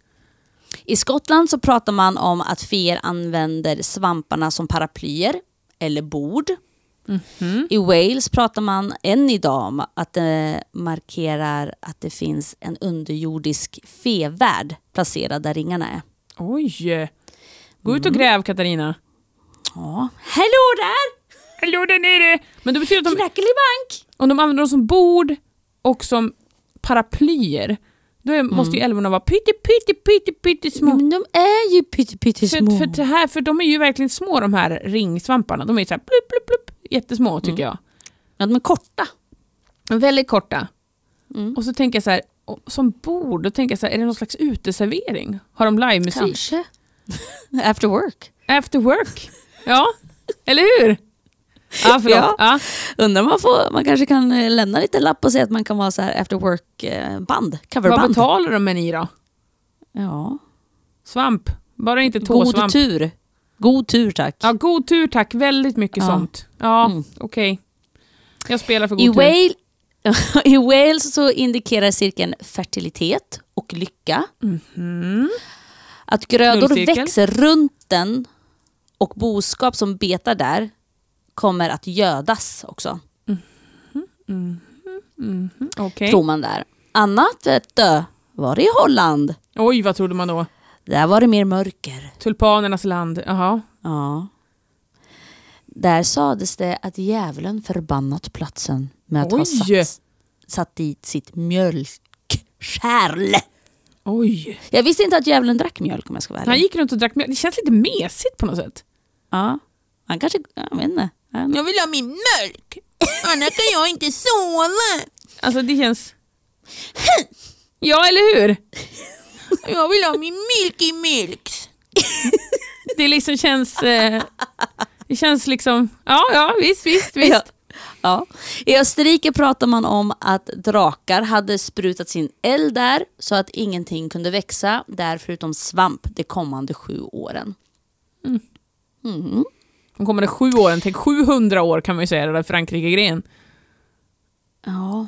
I Skottland så pratar man om att feer använder svamparna som paraplyer eller bord. Mhm. I Wales pratar man än idag om att det markerar att det finns en underjordisk fevärld placerad där ringarna är. Oj. Gå ut och gräv Katarina. Ja. Hallå där! Hallå där nere! Men det betyder att de, om de använder dem som bord och som paraplyer, då är, måste ju älvorna vara pytte, pytte, pytte, pytte små. Men de är ju pytte, pytte För, små. för, det här, för de är ju verkligen små de här ringsvamparna. De är så här plupp, plupp, plupp, jättesmå tycker jag. Ja, de är korta. Väldigt korta. Mm. Och så tänker jag så här, som bord, då tänker jag så här, är det någon slags uteservering? Har de livemusik? Kanske. After work. After work? Ja, eller hur? Ja, förlåt. Ja. Ja. Undrar om man, får, man kanske kan eh, lämna lite lapp och säga att man kan vara så här after work-band. Vad Coverband. betalar de med i då? Ja. Svamp? Bara inte God tåsvamp. tur. God tur tack. Ja, god tur tack. Väldigt mycket Ja. sånt. Ja, Mm. okej. Jag spelar för god I, tur. Wales, I Wales så indikerar cirkeln fertilitet och lycka. Mhm. Att grödor växer runt den och boskap som betar där kommer att gödas också. Okej. Tror man där. Annat vet du, var det i Holland. Oj, vad trodde man då? Där var det mer mörker. Tulpanernas land. Jaha. Ja. Där sades det att djävulen förbannat platsen med att ha Oj. satt, satt dit sitt mjölkkärl. Oj. Jag visste inte att djävulen drack mjölk om jag ska vara Han ärlig. gick runt och drack mjölk. Det känns lite mesigt på något sätt. Ja. Han kanske, jag vet inte. Jag vill ha min mjölk. Annars kan jag inte sova. Alltså det känns... Ja, eller hur? Jag vill ha min Milky Milks. Det liksom känns... Eh, det känns liksom... Ja, ja, visst, visst, visst. Ja. Ja. I Österrike pratar man om att drakar hade sprutat sin eld där så att ingenting kunde växa där förutom svamp de kommande sju åren. Mm. De kommande sju åren, tänk 700 år kan man ju säga, det där Frankrike-grejen. Ja,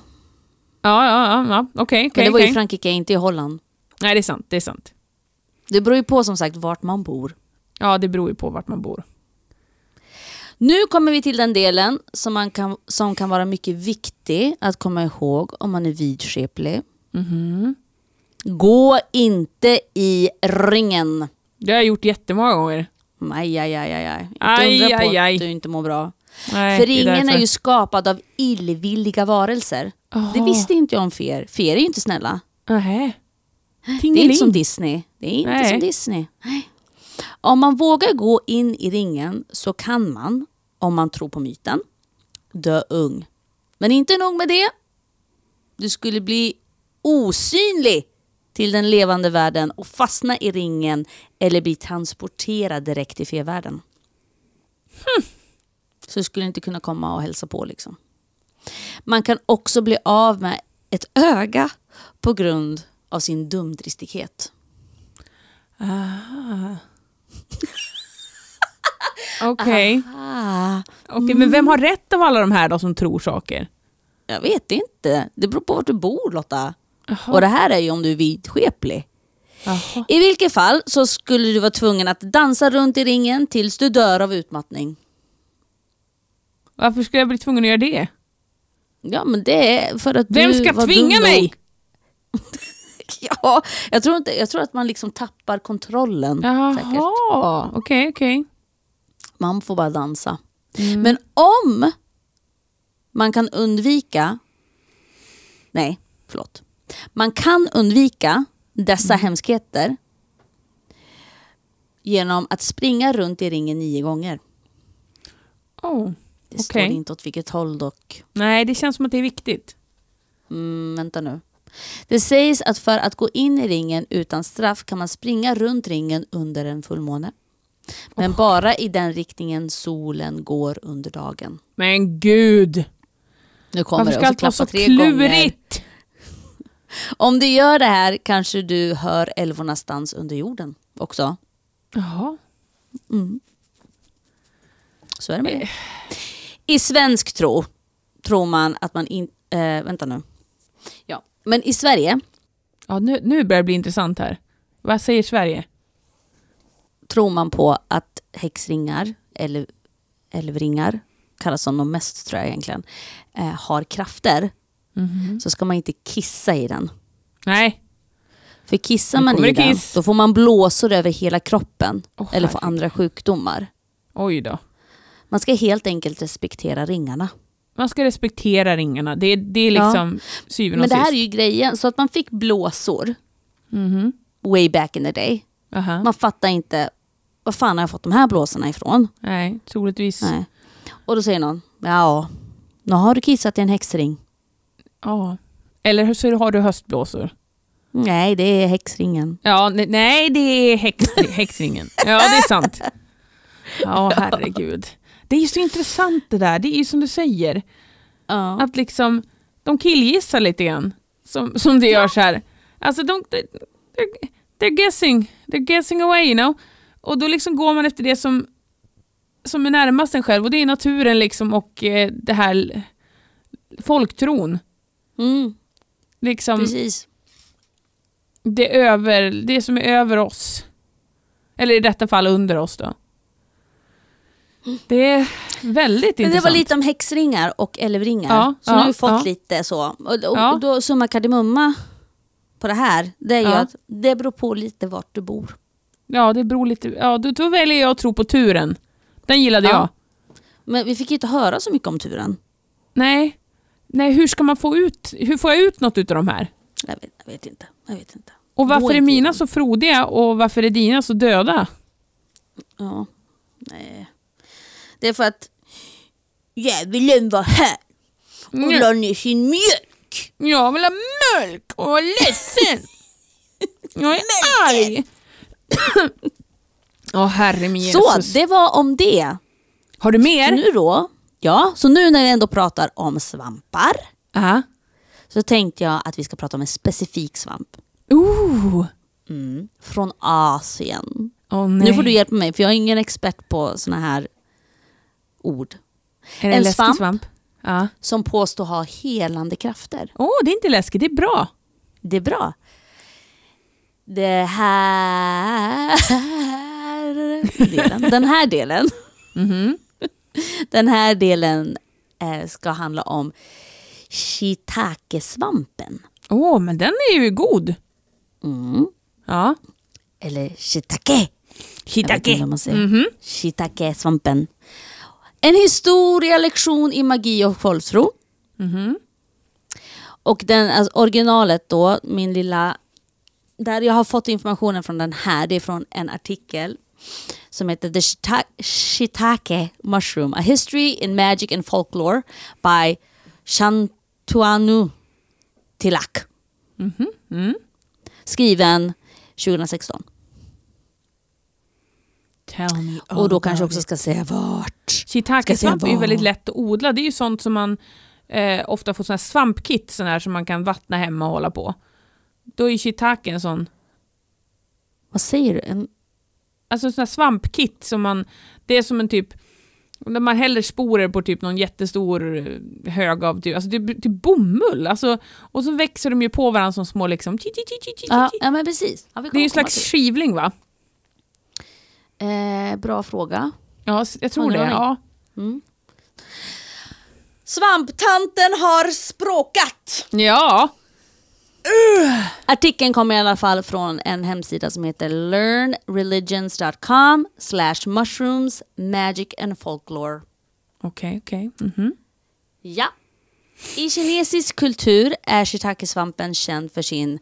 Ja, ja, ja, okej, men okej. det var ju okej. Frankrike, inte i Holland. Nej, det är sant, det är sant. Det beror ju på som sagt vart man bor. Ja, det beror ju på vart man bor. Nu kommer vi till den delen som, man kan, som kan vara mycket viktig att komma ihåg om man är vidskeplig. Mhm. Gå inte i ringen. Det har jag gjort jättemånga gånger. Aj, aj, aj, aj. Inte Aj, undra på aj, aj. att du inte mår bra. Nej, För det är ringen är därför. ju skapad av illvilliga varelser. Det Jaha. visste inte jag om fer. Fer är ju inte snälla. Nej. Det är inte som Disney. Det är inte Nej. som Disney. Nej. Om man vågar gå in i ringen så kan man, om man tror på myten, dö ung. Men inte nog med det. Du skulle bli osynlig till den levande världen och fastna i ringen eller bli transporterad direkt till fevärlden. Så du skulle inte kunna komma och hälsa på liksom. Man kan också bli av med ett öga på grund av sin dumdristighet. Ah. Okej, Ah, Okej, men vem har rätt av alla de här då som tror saker? jag vet inte. Det beror på vart du bor Lotta. Jaha. Och det här är ju om du är vidskeplig. I vilket fall så skulle du vara tvungen att dansa runt i ringen tills du dör av utmattning. Varför skulle jag bli tvungen att göra det? Ja men det är för att Vem du ska var tvinga dum mig? Ja, jag tror, inte, jag tror att man liksom tappar kontrollen. Jaha, okej, okej. Man får bara dansa. Mm. Men om man kan undvika... Nej, förlåt. Man kan undvika dessa Mm. hemskheter genom att springa runt i ringen nio gånger. Oh. Det står Okej. inte åt vilket håll dock. Nej, det känns som att det är viktigt. Mm, vänta nu. Det sägs att för att gå in i ringen utan straff kan man springa runt ringen under en fullmåne. Men bara i den riktningen solen går under dagen. Men gud, Nu kommer varför det ska så allt vara så tre gånger. Om du gör det här kanske du hör älvornas dans under jorden också. Jaha. Mm. Så är det med det. I svensk tro tror man att man inte... Eh, vänta nu. Ja. Men i Sverige Ja, nu, nu börjar det bli intressant här. Vad säger Sverige? tror man på att häxringar, eller älvringar, kallas som de mest tror jag egentligen, eh, har krafter. Mhm. Så ska man inte kissa i den. Nej. För kissar man i den, kiss. då får man blåsor över hela kroppen. Åh, eller får andra sjukdomar. Oj då. Man ska helt enkelt respektera ringarna. Man ska respektera ringarna. Det, är- det är Ja. liksom syvende Men det här är sist. ju grejen, så att man fick blåsor Mhm. way back in the day. Aha. Man fattar inte, var fan har jag fått de här blåsorna ifrån? Nej, troligtvis. Nej. Och då säger någon, ja, nu har du kissat i en häxring. Ja. Eller så har du höstblåsor. Nej, det är häxringen. Ja, ne- nej det är häx, häxringen. Ja, det är sant. Ja, herregud. Det är ju så intressant det där. Det är ju som du säger. Ja. Att liksom, de killgissar lite grann. Som, som det görs här. Alltså de, they're, they're guessing. They're guessing away you know. Och då liksom går man efter det som, som är närmast en själv. Och det är naturen liksom och eh, det här folktron. Mm, Liksom precis. det, över, det som är över oss. Eller i detta fall under oss då. Det är väldigt Men det intressant. var lite om häxringar och älvringar. Ja, så nu ja, har vi fått ja. lite så. Och, och, Ja. och då summa kardemumma på det här, det är ju att det beror på lite vart du bor. Ja, det beror lite... Ja, då, då väljer jag att tro på turen. Den gillade Ja. jag. Men vi fick inte höra så mycket om turen. Nej. Nej, hur ska man få ut... Hur får jag ut något utav de här? Jag vet, jag vet inte. Jag vet inte. Och Gå varför är mina så frodiga och varför är dina så döda? Ja. Nej. Det är för att djävulen var här och Mm. la ner sin mjölk. Jag vill ha mjölk och var ledsen. jag är arg. Åh herre min Så, Jesus. det var om det. Har du mer? Nu då, ja, så nu när vi ändå pratar om svampar Ja. så tänkte jag att vi ska prata om en specifik svamp. Ooh. Mm. Från Asien. Nej. Nu får du hjälpa mig för jag är ingen expert på såna här ord. Är det en en svamp. svamp? Ja. Som påstår ha helande krafter. Åh, det är inte läskigt, det är bra. Det är bra. Det här delen, den här delen, Mhm. Den här delen eh, ska handla om shiitake-svampen. Åh, men den är ju god. Mm. Ja. Eller shiitake. Shiitake. säger. Mhm. Shiitake-svampen. En historielektion i magi och folktro. Mhm. Och den, alltså, originalet då, min lilla... Där jag har fått informationen från den här, det är från en artikel som heter The Shita- Shiitake Mushroom, A History in Magic and Folklore by Shantuanu Tilak. Mm. Skriven 2016. Tell me all Och då kanske också ska säga vart. Shiitake-svamp är ju väldigt lätt att odla. Det är ju sånt som man eh, ofta får såna här svampkit såna här som man kan vattna hemma och hålla på. Då är shiitake en sån, Vad säger du? En, alltså här svampkit som man, det är som en typ, när man häller sporer på typ någon jättestor eh, hög av typ, alltså det är typ bomull. Alltså, och så växer de ju på varandra som små liksom, ti, ti, ti, ja, ja, men precis. Ja, Det är ju en slags komma skivling va? till. Eh, bra fråga. Ja, jag tror det. Ja. Mm. Svamptanten har språkat! ja. Artikeln kommer i alla fall från en hemsida som heter learnreligions.com slash mushrooms, magic and folklore. Okej, okej. Mhm. Ja. I kinesisk kultur är shiitake-svampen känd för sin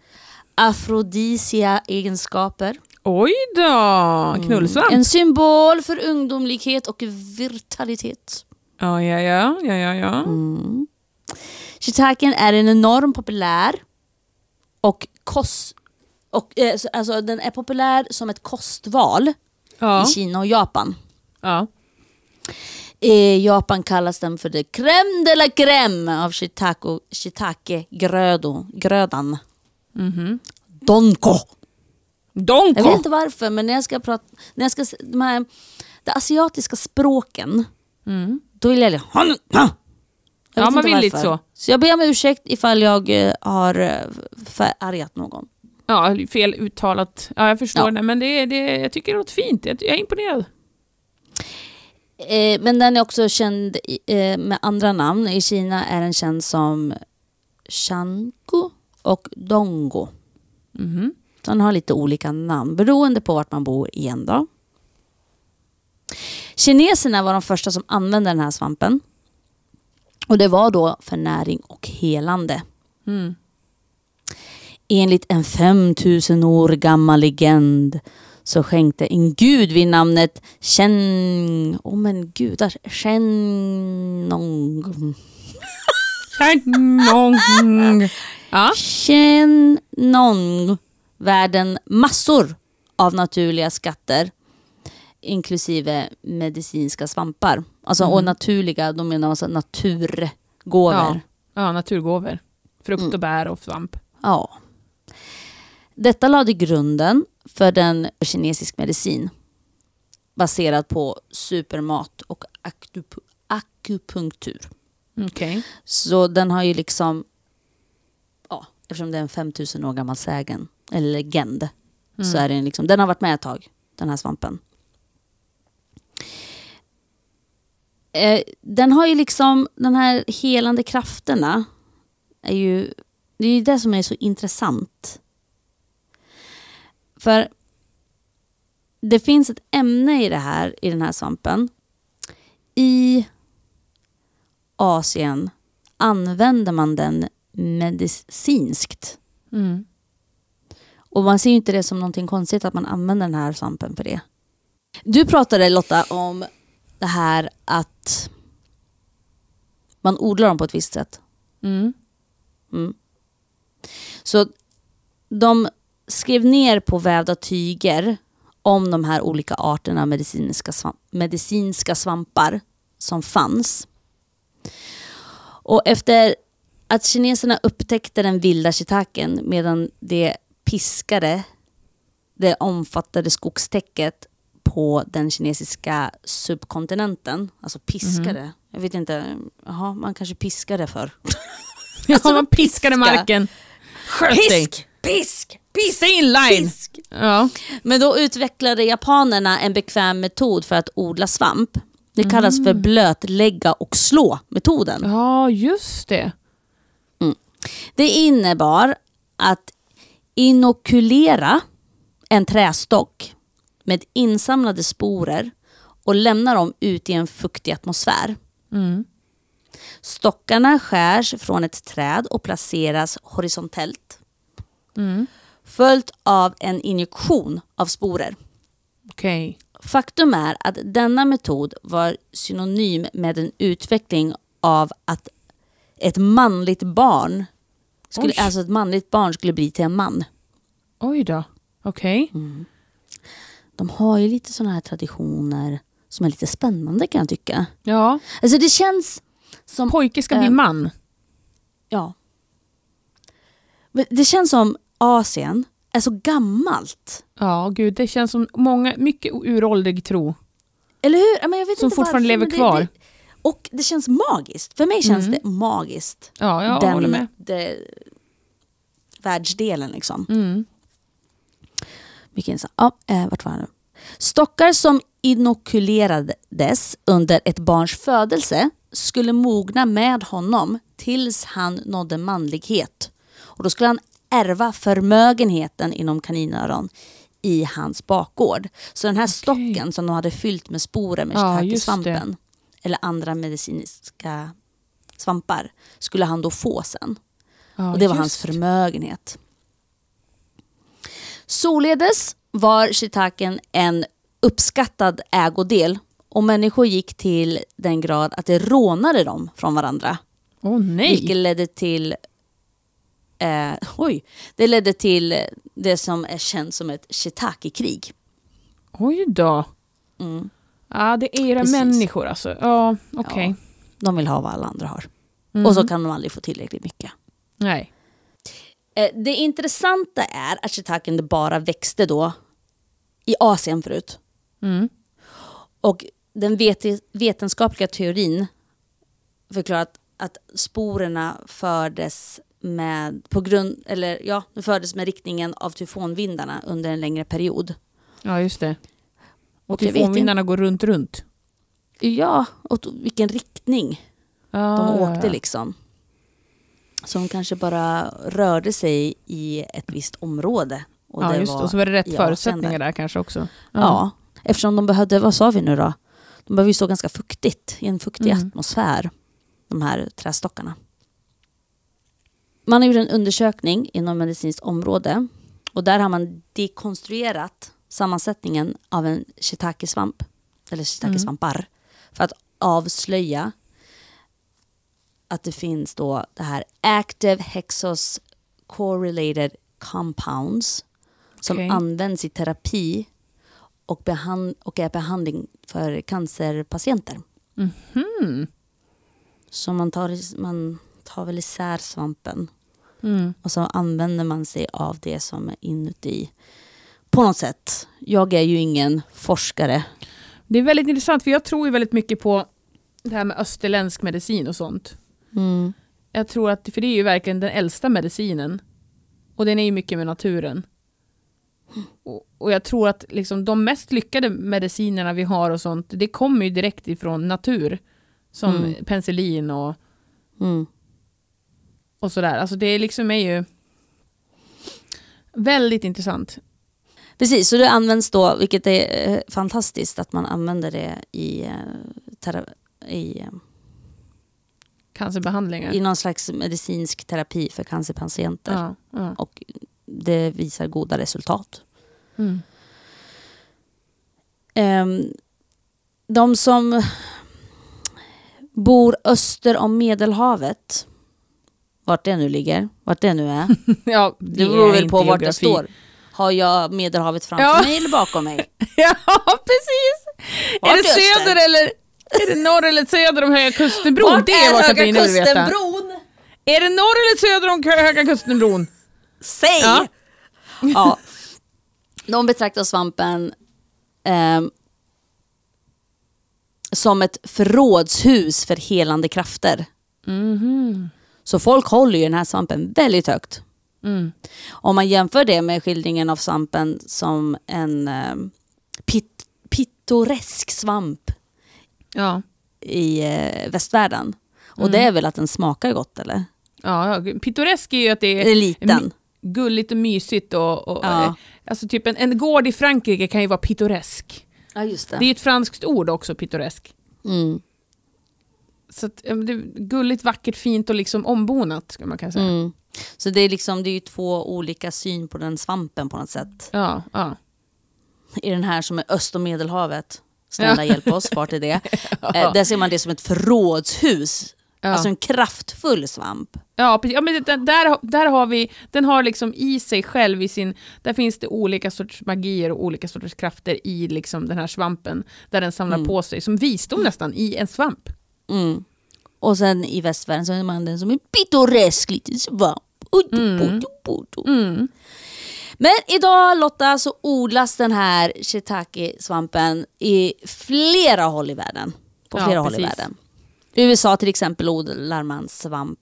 afrodisia egenskaper. Oj då, knullsvamp. En symbol för ungdomlighet och vitalitet. Ja, ja, ja, ja, ja, ja. Mm. Shiitaken är en enorm populär och kost... Och, eh, så- alltså, den är populär som ett kostval ja. i Kina och Japan. ja. I Japan kallas den för det crème de la crème av shiitake, shiitake-grödan. Mhm. Donko. Jag vet Donko! inte varför, men när jag ska prata... När jag ska, de här, de asiatiska språken, Mm. då vill jag... Jag Ja, man vill lite varför. så. Så jag ber om ursäkt ifall jag eh, har eh, förargat någon. Ja, fel uttalat. Ja, jag förstår Ja. det, men det, det, jag tycker det låter fint. Jag, jag är imponerad. Eh, men den är också känd eh, med andra namn. I Kina är den känd som Shanku och Dongo. Mhm. Så den har lite olika namn beroende på vart man bor igen då. Kineserna var de första som använde den här svampen. Och det var då för näring och helande. Mm. Enligt en 5000 år gammal legend så skänkte en gud vid namnet Shen... Åh oh men gudar. Shenong... Tjärnong. Ja. Shenong världen massor av naturliga skatter inklusive medicinska svampar. Alltså, Och naturliga, de menar alltså naturgåvor. Ja. ja, naturgåvor. Frukt Mm. och bär och svamp. Ja. Detta lade grunden för den kinesisk medicin baserad på supermat och akup- akupunktur. Okej. Så den har ju liksom, ja, eftersom det är en 5000 år gammal sägen, eller legend, så är den liksom, den har varit med ett tag, den här svampen. Eh, den har ju liksom, de här helande krafterna, är ju, det är ju det som är så intressant. För det finns ett ämne i det här, i den här svampen. I Asien använder man den medicinskt. Mm. Och man ser ju inte det som någonting konstigt att man använder den här svampen för det. Du pratade Lotta om det här att man odlar dem på ett visst sätt. Mm. Mm. Så de skrev ner på vävda tyger om de här olika arterna medicinska, svamp, medicinska svampar som fanns. Och efter att kineserna upptäckte den vilda shiitaken medan de piskade det omfattade skogstäcket på den kinesiska subkontinenten. Alltså piskade. Jag vet inte, jaha, man kanske piskade för. Ja, Alltså, man piskade piska. marken. Sköt. Pisk! Pisk! Pisk! Stay in line. Pisk! Ja. Men då utvecklade japanerna en bekväm metod för att odla svamp. Det kallas för blötlägga och slå-metoden. ja, just det. Det innebar att inokulera en trästock med insamlade sporer och lämnar dem ut i en fuktig atmosfär. Mm. Stockarna skärs från ett träd och placeras horisontellt. Mm. Följt av en injektion av sporer. Okej. Faktum är att denna metod var synonym med en utveckling av att ett manligt barn skulle, Oj. alltså ett manligt barn skulle bli till en man. Oj då. Okej. De har ju lite sådana här traditioner som är lite spännande kan jag tycka. Ja. Alltså det känns som... Pojke ska bli Eh. man. Ja. Men Det känns som Asien är så gammalt. Ja, gud. Det känns som många, mycket uråldrig tro. Eller hur? Men jag vet Som inte fortfarande varför, lever det- kvar. Det, och det känns magiskt. För mig känns Mm. det magiskt. Ja, jag håller med. det, världsdelen liksom. Mm. Mycket intressant. Ja, eh, vart var jag nu? Stockar som inokulerades under ett barns födelse skulle mogna med honom tills han nådde manlighet. Och då skulle han ärva förmögenheten inom kaninöron i hans bakgård. Så den här stocken som de hade fyllt med sporer med Ja, shiitake-svampen eller andra medicinska svampar skulle han då få sen. Ja, Och det var hans förmögenhet. Således var shitaken en uppskattad ägodel och människor gick till den grad att det rånade dem från varandra. Åh nej. Vilket ledde till eh, oj, det ledde till det som är känt som ett shiitake-krig. Oj då. Mm. Ja, det är era Precis. människor alltså. Ja, okej. De vill ha vad alla andra har. Mm. Och så kan de aldrig få tillräckligt mycket. Nej. Eh, Det intressanta är att shitaken bara växte då i Asien förut. Mm. Och den vet- vetenskapliga teorin förklarar att, att sporerna fördes med, på grund, eller ja, de fördes med riktningen av tyfonvindarna under en längre period. Ja, just det. Och Och tyfonvindarna går runt, runt. Ja, och vilken riktning Ja, de ja, åkte ja. liksom. De kanske bara rörde sig i ett visst område. Och ja, just var Och så var det rätt i förutsättningar där kanske också. Ja. eftersom de behövde, vad sa vi nu då? De behöver ju stå ganska fuktigt, i en fuktig Mm. atmosfär, de här trästockarna. Man har gjort en undersökning inom medicinskt område och där har man dekonstruerat sammansättningen av en shiitake-svamp, eller shiitake-svampar, för att avslöja att det finns då det här active hexos correlated compounds som Okej. används i terapi och, behand- och är behandling för cancerpatienter. Mhm. Så man tar, man tar väl isär svampen Mm. och så använder man sig av det som är inuti. På något sätt. Jag är ju ingen forskare. Det är väldigt intressant för jag tror ju väldigt mycket på det här med österländsk medicin och sånt. Mm. Jag tror att, för det är ju verkligen den äldsta medicinen. Och den är ju mycket med naturen. Och, och jag tror att liksom de mest lyckade medicinerna vi har och sånt, det kommer ju direkt ifrån natur. Som Mm. penicillin och, Mm. och sådär. Alltså det liksom är ju väldigt intressant. Precis, så det används då, vilket är eh, fantastiskt att man använder det i, eh, i, eh, Cancerbehandlingar. i någon slags medicinsk terapi för cancerpatienter. Ja, ja. Och det visar goda resultat. Mm. Ehm, de som bor öster om Medelhavet, vart det nu ligger, vart det nu är, ja det beror väl på vart det står. Har jag Medelhavet framför Ja. mig eller bakom mig? Ja, precis! Vart är det öster? söder eller är det norr eller söder om Höga Kustenbron? Vart det är vad Höga Katarina vill veta. Kustenbron? Är det norr eller söder om Höga Kustenbron? Säg! Ja. Ja. De betraktar svampen ehm, som ett förrådshus för helande krafter. Mhm. Så folk håller ju den här svampen väldigt högt. Mm. Om man jämför det med skildringen av svampen som en eh, pit, pittoresk svamp Ja. i eh, västvärlden. Och Mm. det är väl att den smakar gott eller? Ja, pittoresk är ju att det Det är liten. gulligt och mysigt och, och Ja. eh, Alltså typ en, en gård i Frankrike kan ju vara pittoresk. Ja, just det. Det är ett franskt ord också, pittoresk. Mm. Så att, det är gulligt, vackert, fint och liksom ombonat skulle man kunna säga. Mm. Så det är, liksom, det är ju två olika syn på den svampen på något sätt. Ja, ja. I den här som är öst och medelhavet. Snälla hjälp oss, vart är det? eh, där ser man det som ett förrådshus. Alltså en kraftfull svamp. Ja, precis. Ja, men där, där har vi, den har liksom i sig själv, i sin, där finns det olika sorters magier och olika sorters krafter i liksom den här svampen, där den samlar på sig, som visdom nästan, i en svamp. Mm. Och sen i västvärlden så är man den som en pittoresk liten svamp. Udu. Mm. Men idag Lotta så odlas den här shiitake-svampen i flera håll i världen. På Ja, flera håll i precis. världen. I USA till exempel odlar man svamp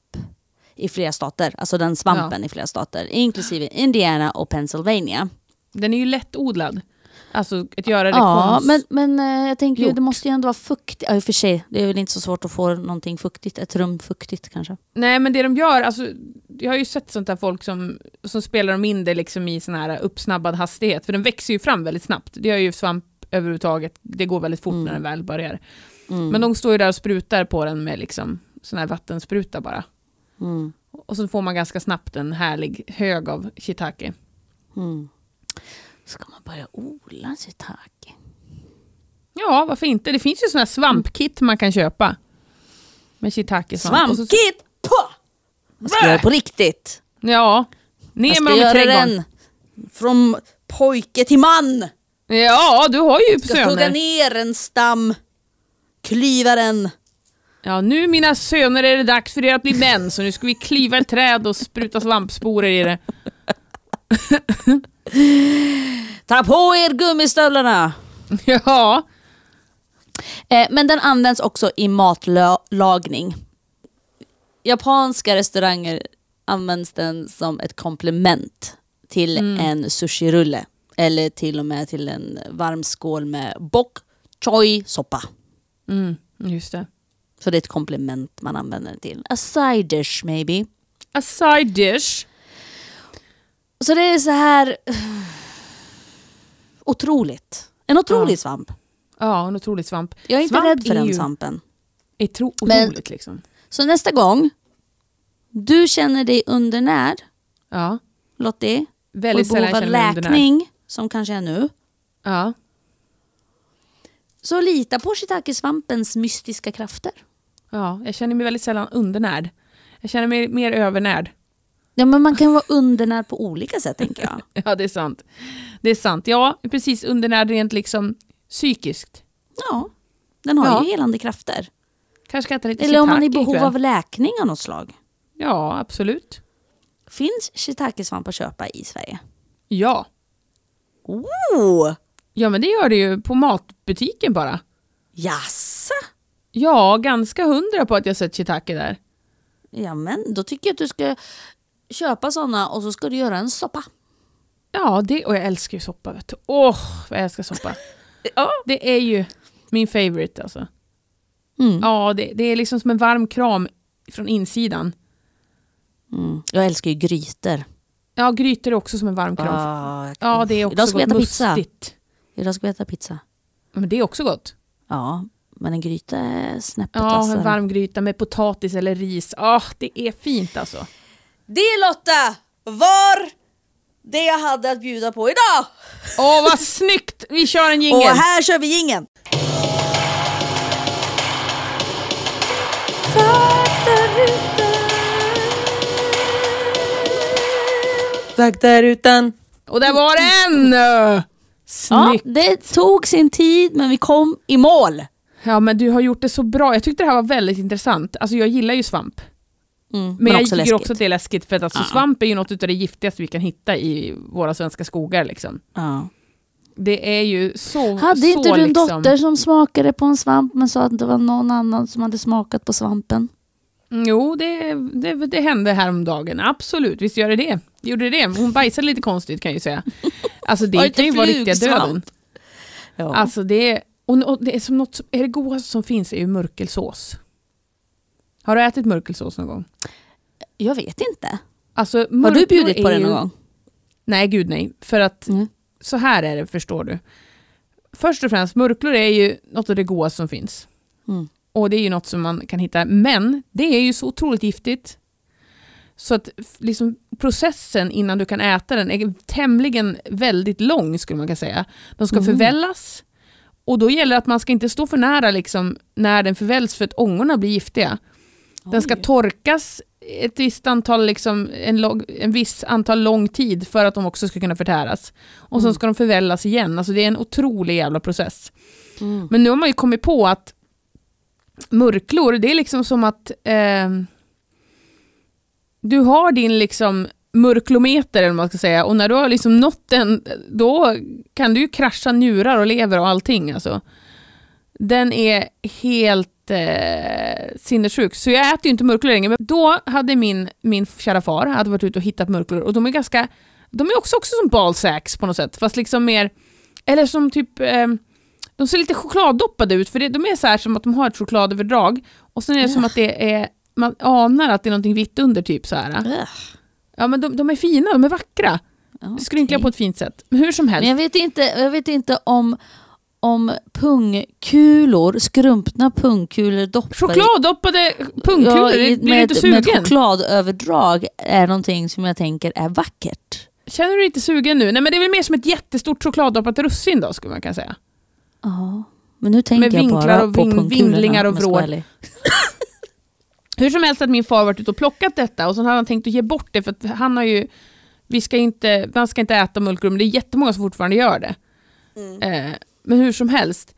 i flera stater. Alltså den svampen i flera stater. Inklusive Indiana och Pennsylvania. Den är ju lättodlad. Alltså att göra det Ja, konst. men, men eh, jag tänker ju, det måste ju ändå vara fuktigt. Ja, i och för sig. Det är väl inte så svårt att få någonting fuktigt. Ett rum fuktigt kanske. Nej men det de gör, alltså, jag har ju sett sånt där folk som, som spelar dem in det liksom i sån här uppsnabbad hastighet, för den växer ju fram väldigt snabbt. Det gör ju svamp överhuvudtaget, det går väldigt fort när den väl börjar. Mm. Men de står ju där och sprutar på den med liksom sån här vattenspruta bara. Mm. Och så får man ganska snabbt en härlig hög av shiitake. Ska man börja odla shiitake? Ja, varför inte? Det finns ju här svampkit man kan köpa. Med shiitake-svamp. Svampkit! Pah! Man ska göra på riktigt. Ja, ner med dem i trädgården. den från pojke till man. Ja, du har ju Ska hugga söner. ner en stam, klyva den. Ja, nu mina söner är det dags för er att bli män, så nu ska vi kliva ett träd och spruta svampsporer i det. Ta på er gummistövlarna. Ja, Eh, men den används också i matlagning. Japanska restauranger används den som ett komplement till en sushirulle. Eller till och med till en varm skål med bok choy soppa. mm, just det. Så det är ett komplement man använder det till. A side dish maybe. A side dish. Så det är så här otroligt. En otrolig Ja. svamp. Ja, en otrolig svamp. Jag är inte Svamp rädd för den svampen. Är tro- Men- otroligt liksom. Så nästa gång du känner dig undernärd, Ja, Lottie, och väldigt sällan behov av läkning, som kanske är nu, Ja. så lita på shiitake-svampens mystiska krafter. ja, jag känner mig väldigt sällan undernärd. Jag känner mig mer övernärd. Ja, men man kan vara undernärd på olika sätt, tänker jag. Ja, det är sant. Det är sant. Ja, precis. Undernärd rent liksom psykiskt. Ja, den har Ja. ju helande krafter. Kanske ska äta lite Eller om man är i behov av läkning av något slag. Ja, absolut. Finns shiitake-svamp att köpa i Sverige? Ja. Oh! Ja, men det gör det ju på matbutiken bara. Jassa? Ja, ganska hundra på att jag sett shiitake där. Ja, men då tycker jag att du ska köpa sådana och så ska du göra en soppa. Ja, det, och jag älskar ju soppa. Vet du. Åh, vad jag älskar soppa. Ja. Det är ju min favorite alltså. Mm. Ja, det, det är liksom som en varm kram från insidan. Mm. Jag älskar ju grytor. Ja, grytor är också som en varm kram. Ah, Ja, det är också Idag ska vi gott. äta pizza. Mustigt. Idag ska vi äta pizza. Ja, Men det är också gott. Ja, men en gryta är snäppet Ja, en vassare. varm gryta med potatis eller ris. Ja, det är fint alltså. Det Lotta var det jag hade att bjuda på idag. Åh, vad snyggt! Vi kör en Och jingel. här kör vi jingeln. Faktarutan. Och där var den! Ja, Snyggt. det tog sin tid men vi kom i mål. Ja, men du har gjort det så bra. Jag tyckte det här var väldigt intressant. Alltså jag gillar ju svamp. Mm, Men, jag tycker läskigt. också att det är läskigt för att alltså, Ja. svamp är ju något av det giftigaste vi kan hitta i våra svenska skogar. Liksom. Ja. Det är ju så... Hade så, inte du en liksom... dotter som smakade på en svamp men sa att det var någon annan som hade smakat på svampen? Jo, det, det, det hände häromdagen. Absolut, visst gör det det. Gjorde det? Hon bajsade lite konstigt kan jag ju säga. Alltså det kan ju vara riktiga döden. Ja. Alltså det och, och det är som något, är det godaste som finns är ju mörkelsås. Har du ätit mörkelsås någon gång? jag vet inte. Alltså, Har du bjudit på det någon ju- gång? Nej, gud nej. För att Mm. så här är det, förstår du. Först och främst, murklor är ju något av det godaste som finns. Mm. Och det är ju något som man kan hitta. Men det är ju så otroligt giftigt. Så att liksom, processen innan du kan äta den är tämligen väldigt lång skulle man kunna säga. De ska Mm. förvällas och då gäller det att man ska inte stå för nära liksom, när den förväljs för att ångorna blir giftiga. Den ska torkas ett visst antal, liksom, en, lång, en viss antal lång tid för att de också ska kunna förtäras. Och sen ska de förvällas igen. Alltså det är en otrolig jävla process. Mm. Men nu har man ju kommit på att murklor, det är liksom som att eh, du har din liksom murklometer eller vad man ska säga och när du har liksom nått den, då kan du ju krascha njurar och lever och allting. Alltså. Den är helt eh, sinnessjuk. Så jag äter ju inte murklor längre. Men då hade min, min kära far hade varit ute och hittat murklor och de är ganska, de är också, också som balsacks på något sätt. Fast liksom mer, eller som typ, eh, de ser lite chokladdoppade ut för det, de är så här som att de har ett chokladöverdrag och sen är det som att det är, man anar att det är någonting vitt under typ så här. Ugh. Ja men de, de är fina, de är vackra. Inte Okej. på ett fint sätt. Men hur som helst. Men jag vet inte, jag vet inte om, om pungkulor, skrumpna pungkulor doppade Chokladdoppade pungkulor, i- blir du inte med, med sugen? chokladöverdrag är någonting som jag tänker är vackert. Känner du dig inte sugen nu? Nej men det är väl mer som ett jättestort chokladdoppat russin då skulle man kunna säga. Ja, men nu tänker Med jag vinklar bara och på ving- pungkulorna. vindlingar och vrår. ärlig. Hur som helst att min far varit ute och plockat detta och sen hade han tänkt att ge bort det för att han har ju, vi ska inte, man ska inte äta mulkrum, det är jättemånga som fortfarande gör det. Eh, men hur som helst,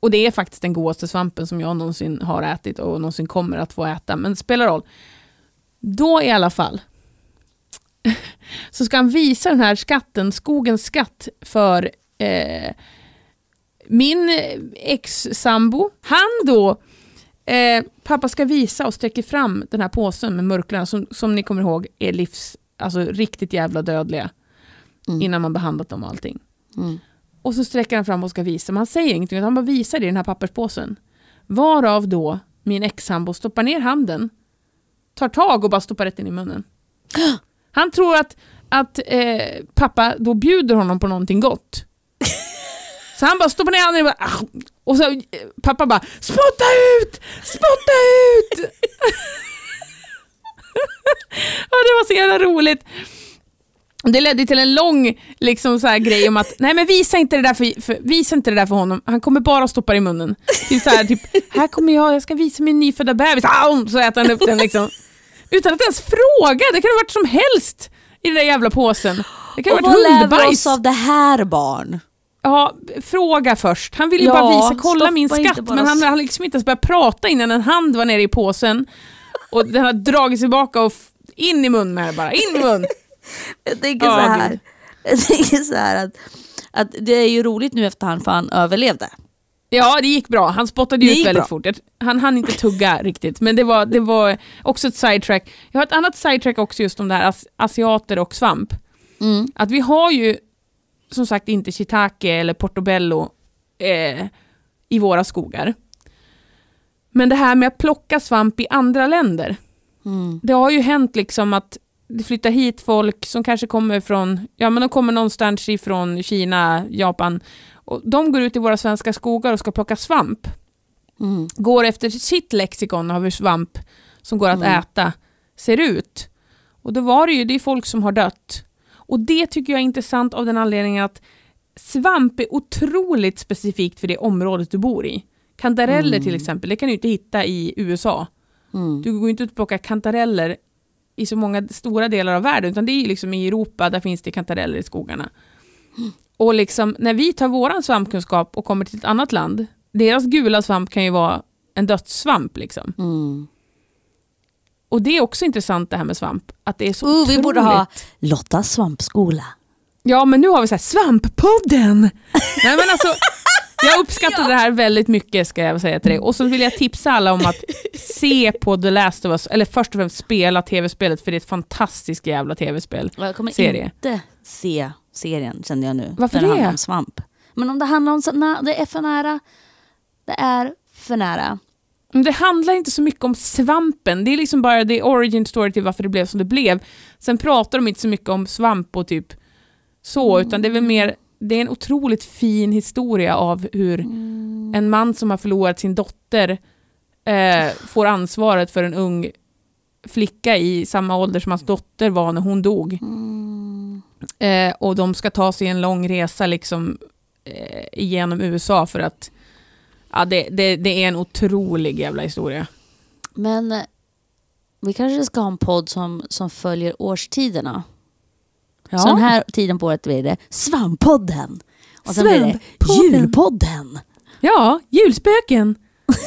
och det är faktiskt den godaste svampen som jag någonsin har ätit och någonsin kommer att få äta, men det spelar roll. Då i alla fall så ska han visa den här skatten, skogens skatt, för eh, min ex-sambo. Han då Eh, pappa ska visa och sträcker fram den här påsen med murklorna som, som ni kommer ihåg är livs, alltså riktigt jävla dödliga Mm. innan man behandlat dem och allting. Mm. Och så sträcker han fram och ska visa, men han säger ingenting utan han bara visar det i den här papperspåsen. Varav då min ex-sambo stoppar ner handen, tar tag och bara stoppar rätt in i munnen. Han tror att, att eh, pappa då bjuder honom på någonting gott. Så han bara stoppar ner handen och bara, "Ah." och så eh, pappa bara spotta ut, spotta ut. ja, det var så jävla roligt. Det ledde till en lång liksom, så här, grej om att nej men visa inte, det där för, för, visa inte det där för honom, han kommer bara stoppa det i munnen. Typ så här, typ, här kommer jag, jag ska visa min nyfödda bebis, Au! så äter han upp den liksom. Utan att ens fråga, det kan ha varit som helst i den där jävla påsen. Det kan ha Och varit vad lär vi hundbajs. oss av det här barn? Ja, fråga först. Han ville ju Ja, bara visa, kolla min skatt, men han hade liksom inte ens börjat prata innan en hand var nere i påsen. Och den har dragit sig tillbaka och in i mun med det bara, in i mun. Jag tänker så här, gud. jag tänker så här att, att det är ju roligt nu efterhand för han överlevde. Ja, det gick bra. Han spottade ut väldigt bra. fort. Han hann inte tugga riktigt, men det var, det var också ett sidetrack. Jag har ett annat sidetrack också just om det här as- asiater och svamp. Mm. Att vi har ju som sagt inte shiitake eller portobello eh, i våra skogar. Men det här med att plocka svamp i andra länder. Mm. Det har ju hänt liksom att det flyttar hit folk som kanske kommer från, ja men de kommer någonstans ifrån Kina, Japan. Och de går ut i våra svenska skogar och ska plocka svamp. Mm. Går efter sitt lexikon av hur svamp som går att Mm. äta ser ut. Och då var det ju, det är folk som har dött. Och det tycker jag är intressant av den anledningen att svamp är otroligt specifikt för det området du bor i. Kantareller till exempel, det kan du inte hitta i USA. Mm. Du går inte ut och plockar kantareller i så många stora delar av världen, utan det är liksom i Europa, där finns det kantareller i skogarna. Och liksom, när vi tar våran svampkunskap och kommer till ett annat land, deras gula svamp kan ju vara en dödssvamp. Liksom. Mm. Och det är också intressant det här med svamp, att det är så Oh, vi otroligt... borde ha Lottas svampskola. Ja, men nu har vi så här, svamppodden! Nej men alltså, jag uppskattar det här väldigt mycket ska jag säga till dig. Och så vill jag tipsa alla om att se på The Last of Us, eller först och främst spela tv-spelet, för det är ett fantastiskt jävla tv-spel. Jag kommer Serie. inte se serien kände jag nu. Varför det? handlar om svamp. Men om det handlar om na, det är för nära. Det är för nära. Det handlar inte så mycket om svampen, det är liksom bara the origin story till varför det blev som det blev. Sen pratar de inte så mycket om svamp och typ så, utan det är väl mer, det är en otroligt fin historia av hur en man som har förlorat sin dotter eh, får ansvaret för en ung flicka i samma ålder som hans dotter var när hon dog. Mm. Eh, och de ska ta sig en lång resa liksom eh, genom USA för att ja, det, det, det är en otrolig jävla historia. Men eh, vi kanske ska ha en podd som, som följer årstiderna. Ja. Så den här tiden på året blir det Svamppodden. Och sen blir det Svamppodden. Julpodden. Ja, julspöken.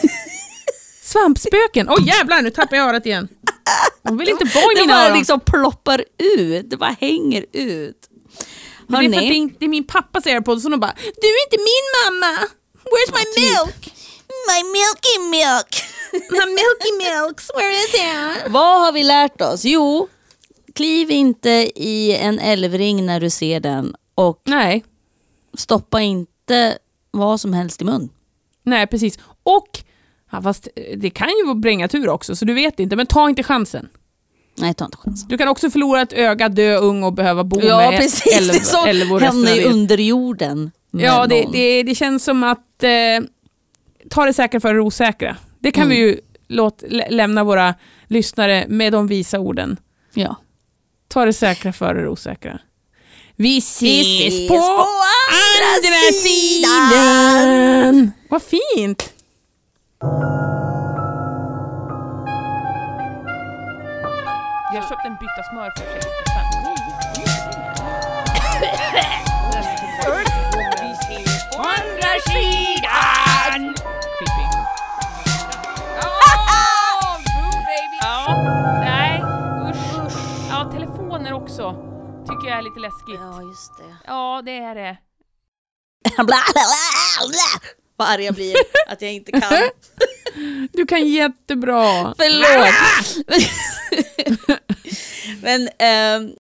Svampspöken. Åh jävlar, nu tappar jag örat igen. Hon vill inte vara i Det mina bara öron. liksom ploppar ut. Det bara hänger ut. Men det är för att det är, det min pappas airpods och hon bara Du är inte min mamma! Where's my milk? my milky milk. My milky milks, where is it? Vad har vi lärt oss? Jo, kliv inte i en älvring när du ser den och Nej, stoppa inte vad som helst i mun. nej precis. Och, ja, fast det kan ju bringa tur också så du vet inte, men ta inte chansen. Nej, ta inte chansen. Du kan också förlora ett öga, dö ung och behöva bo Ja, med precis. älv, det är som älvor henne i under jorden. Ja, det, det, det känns som att eh, ta det säkra för det osäkra. Det kan Mm. vi ju låt, lä- lämna våra lyssnare med de visa orden. Ja. Ta det säkra för det osäkra. Vi ses, Vi ses på, på andra, andra sidan! Vad fint! Jag har köpt en bytta smör för 60 Tycker jag är lite läskigt. Ja, just det. Ja, det är det. bla, bla, bla. Vad arg jag blir att jag inte kan. Du kan jättebra. Förlåt. Men ehm,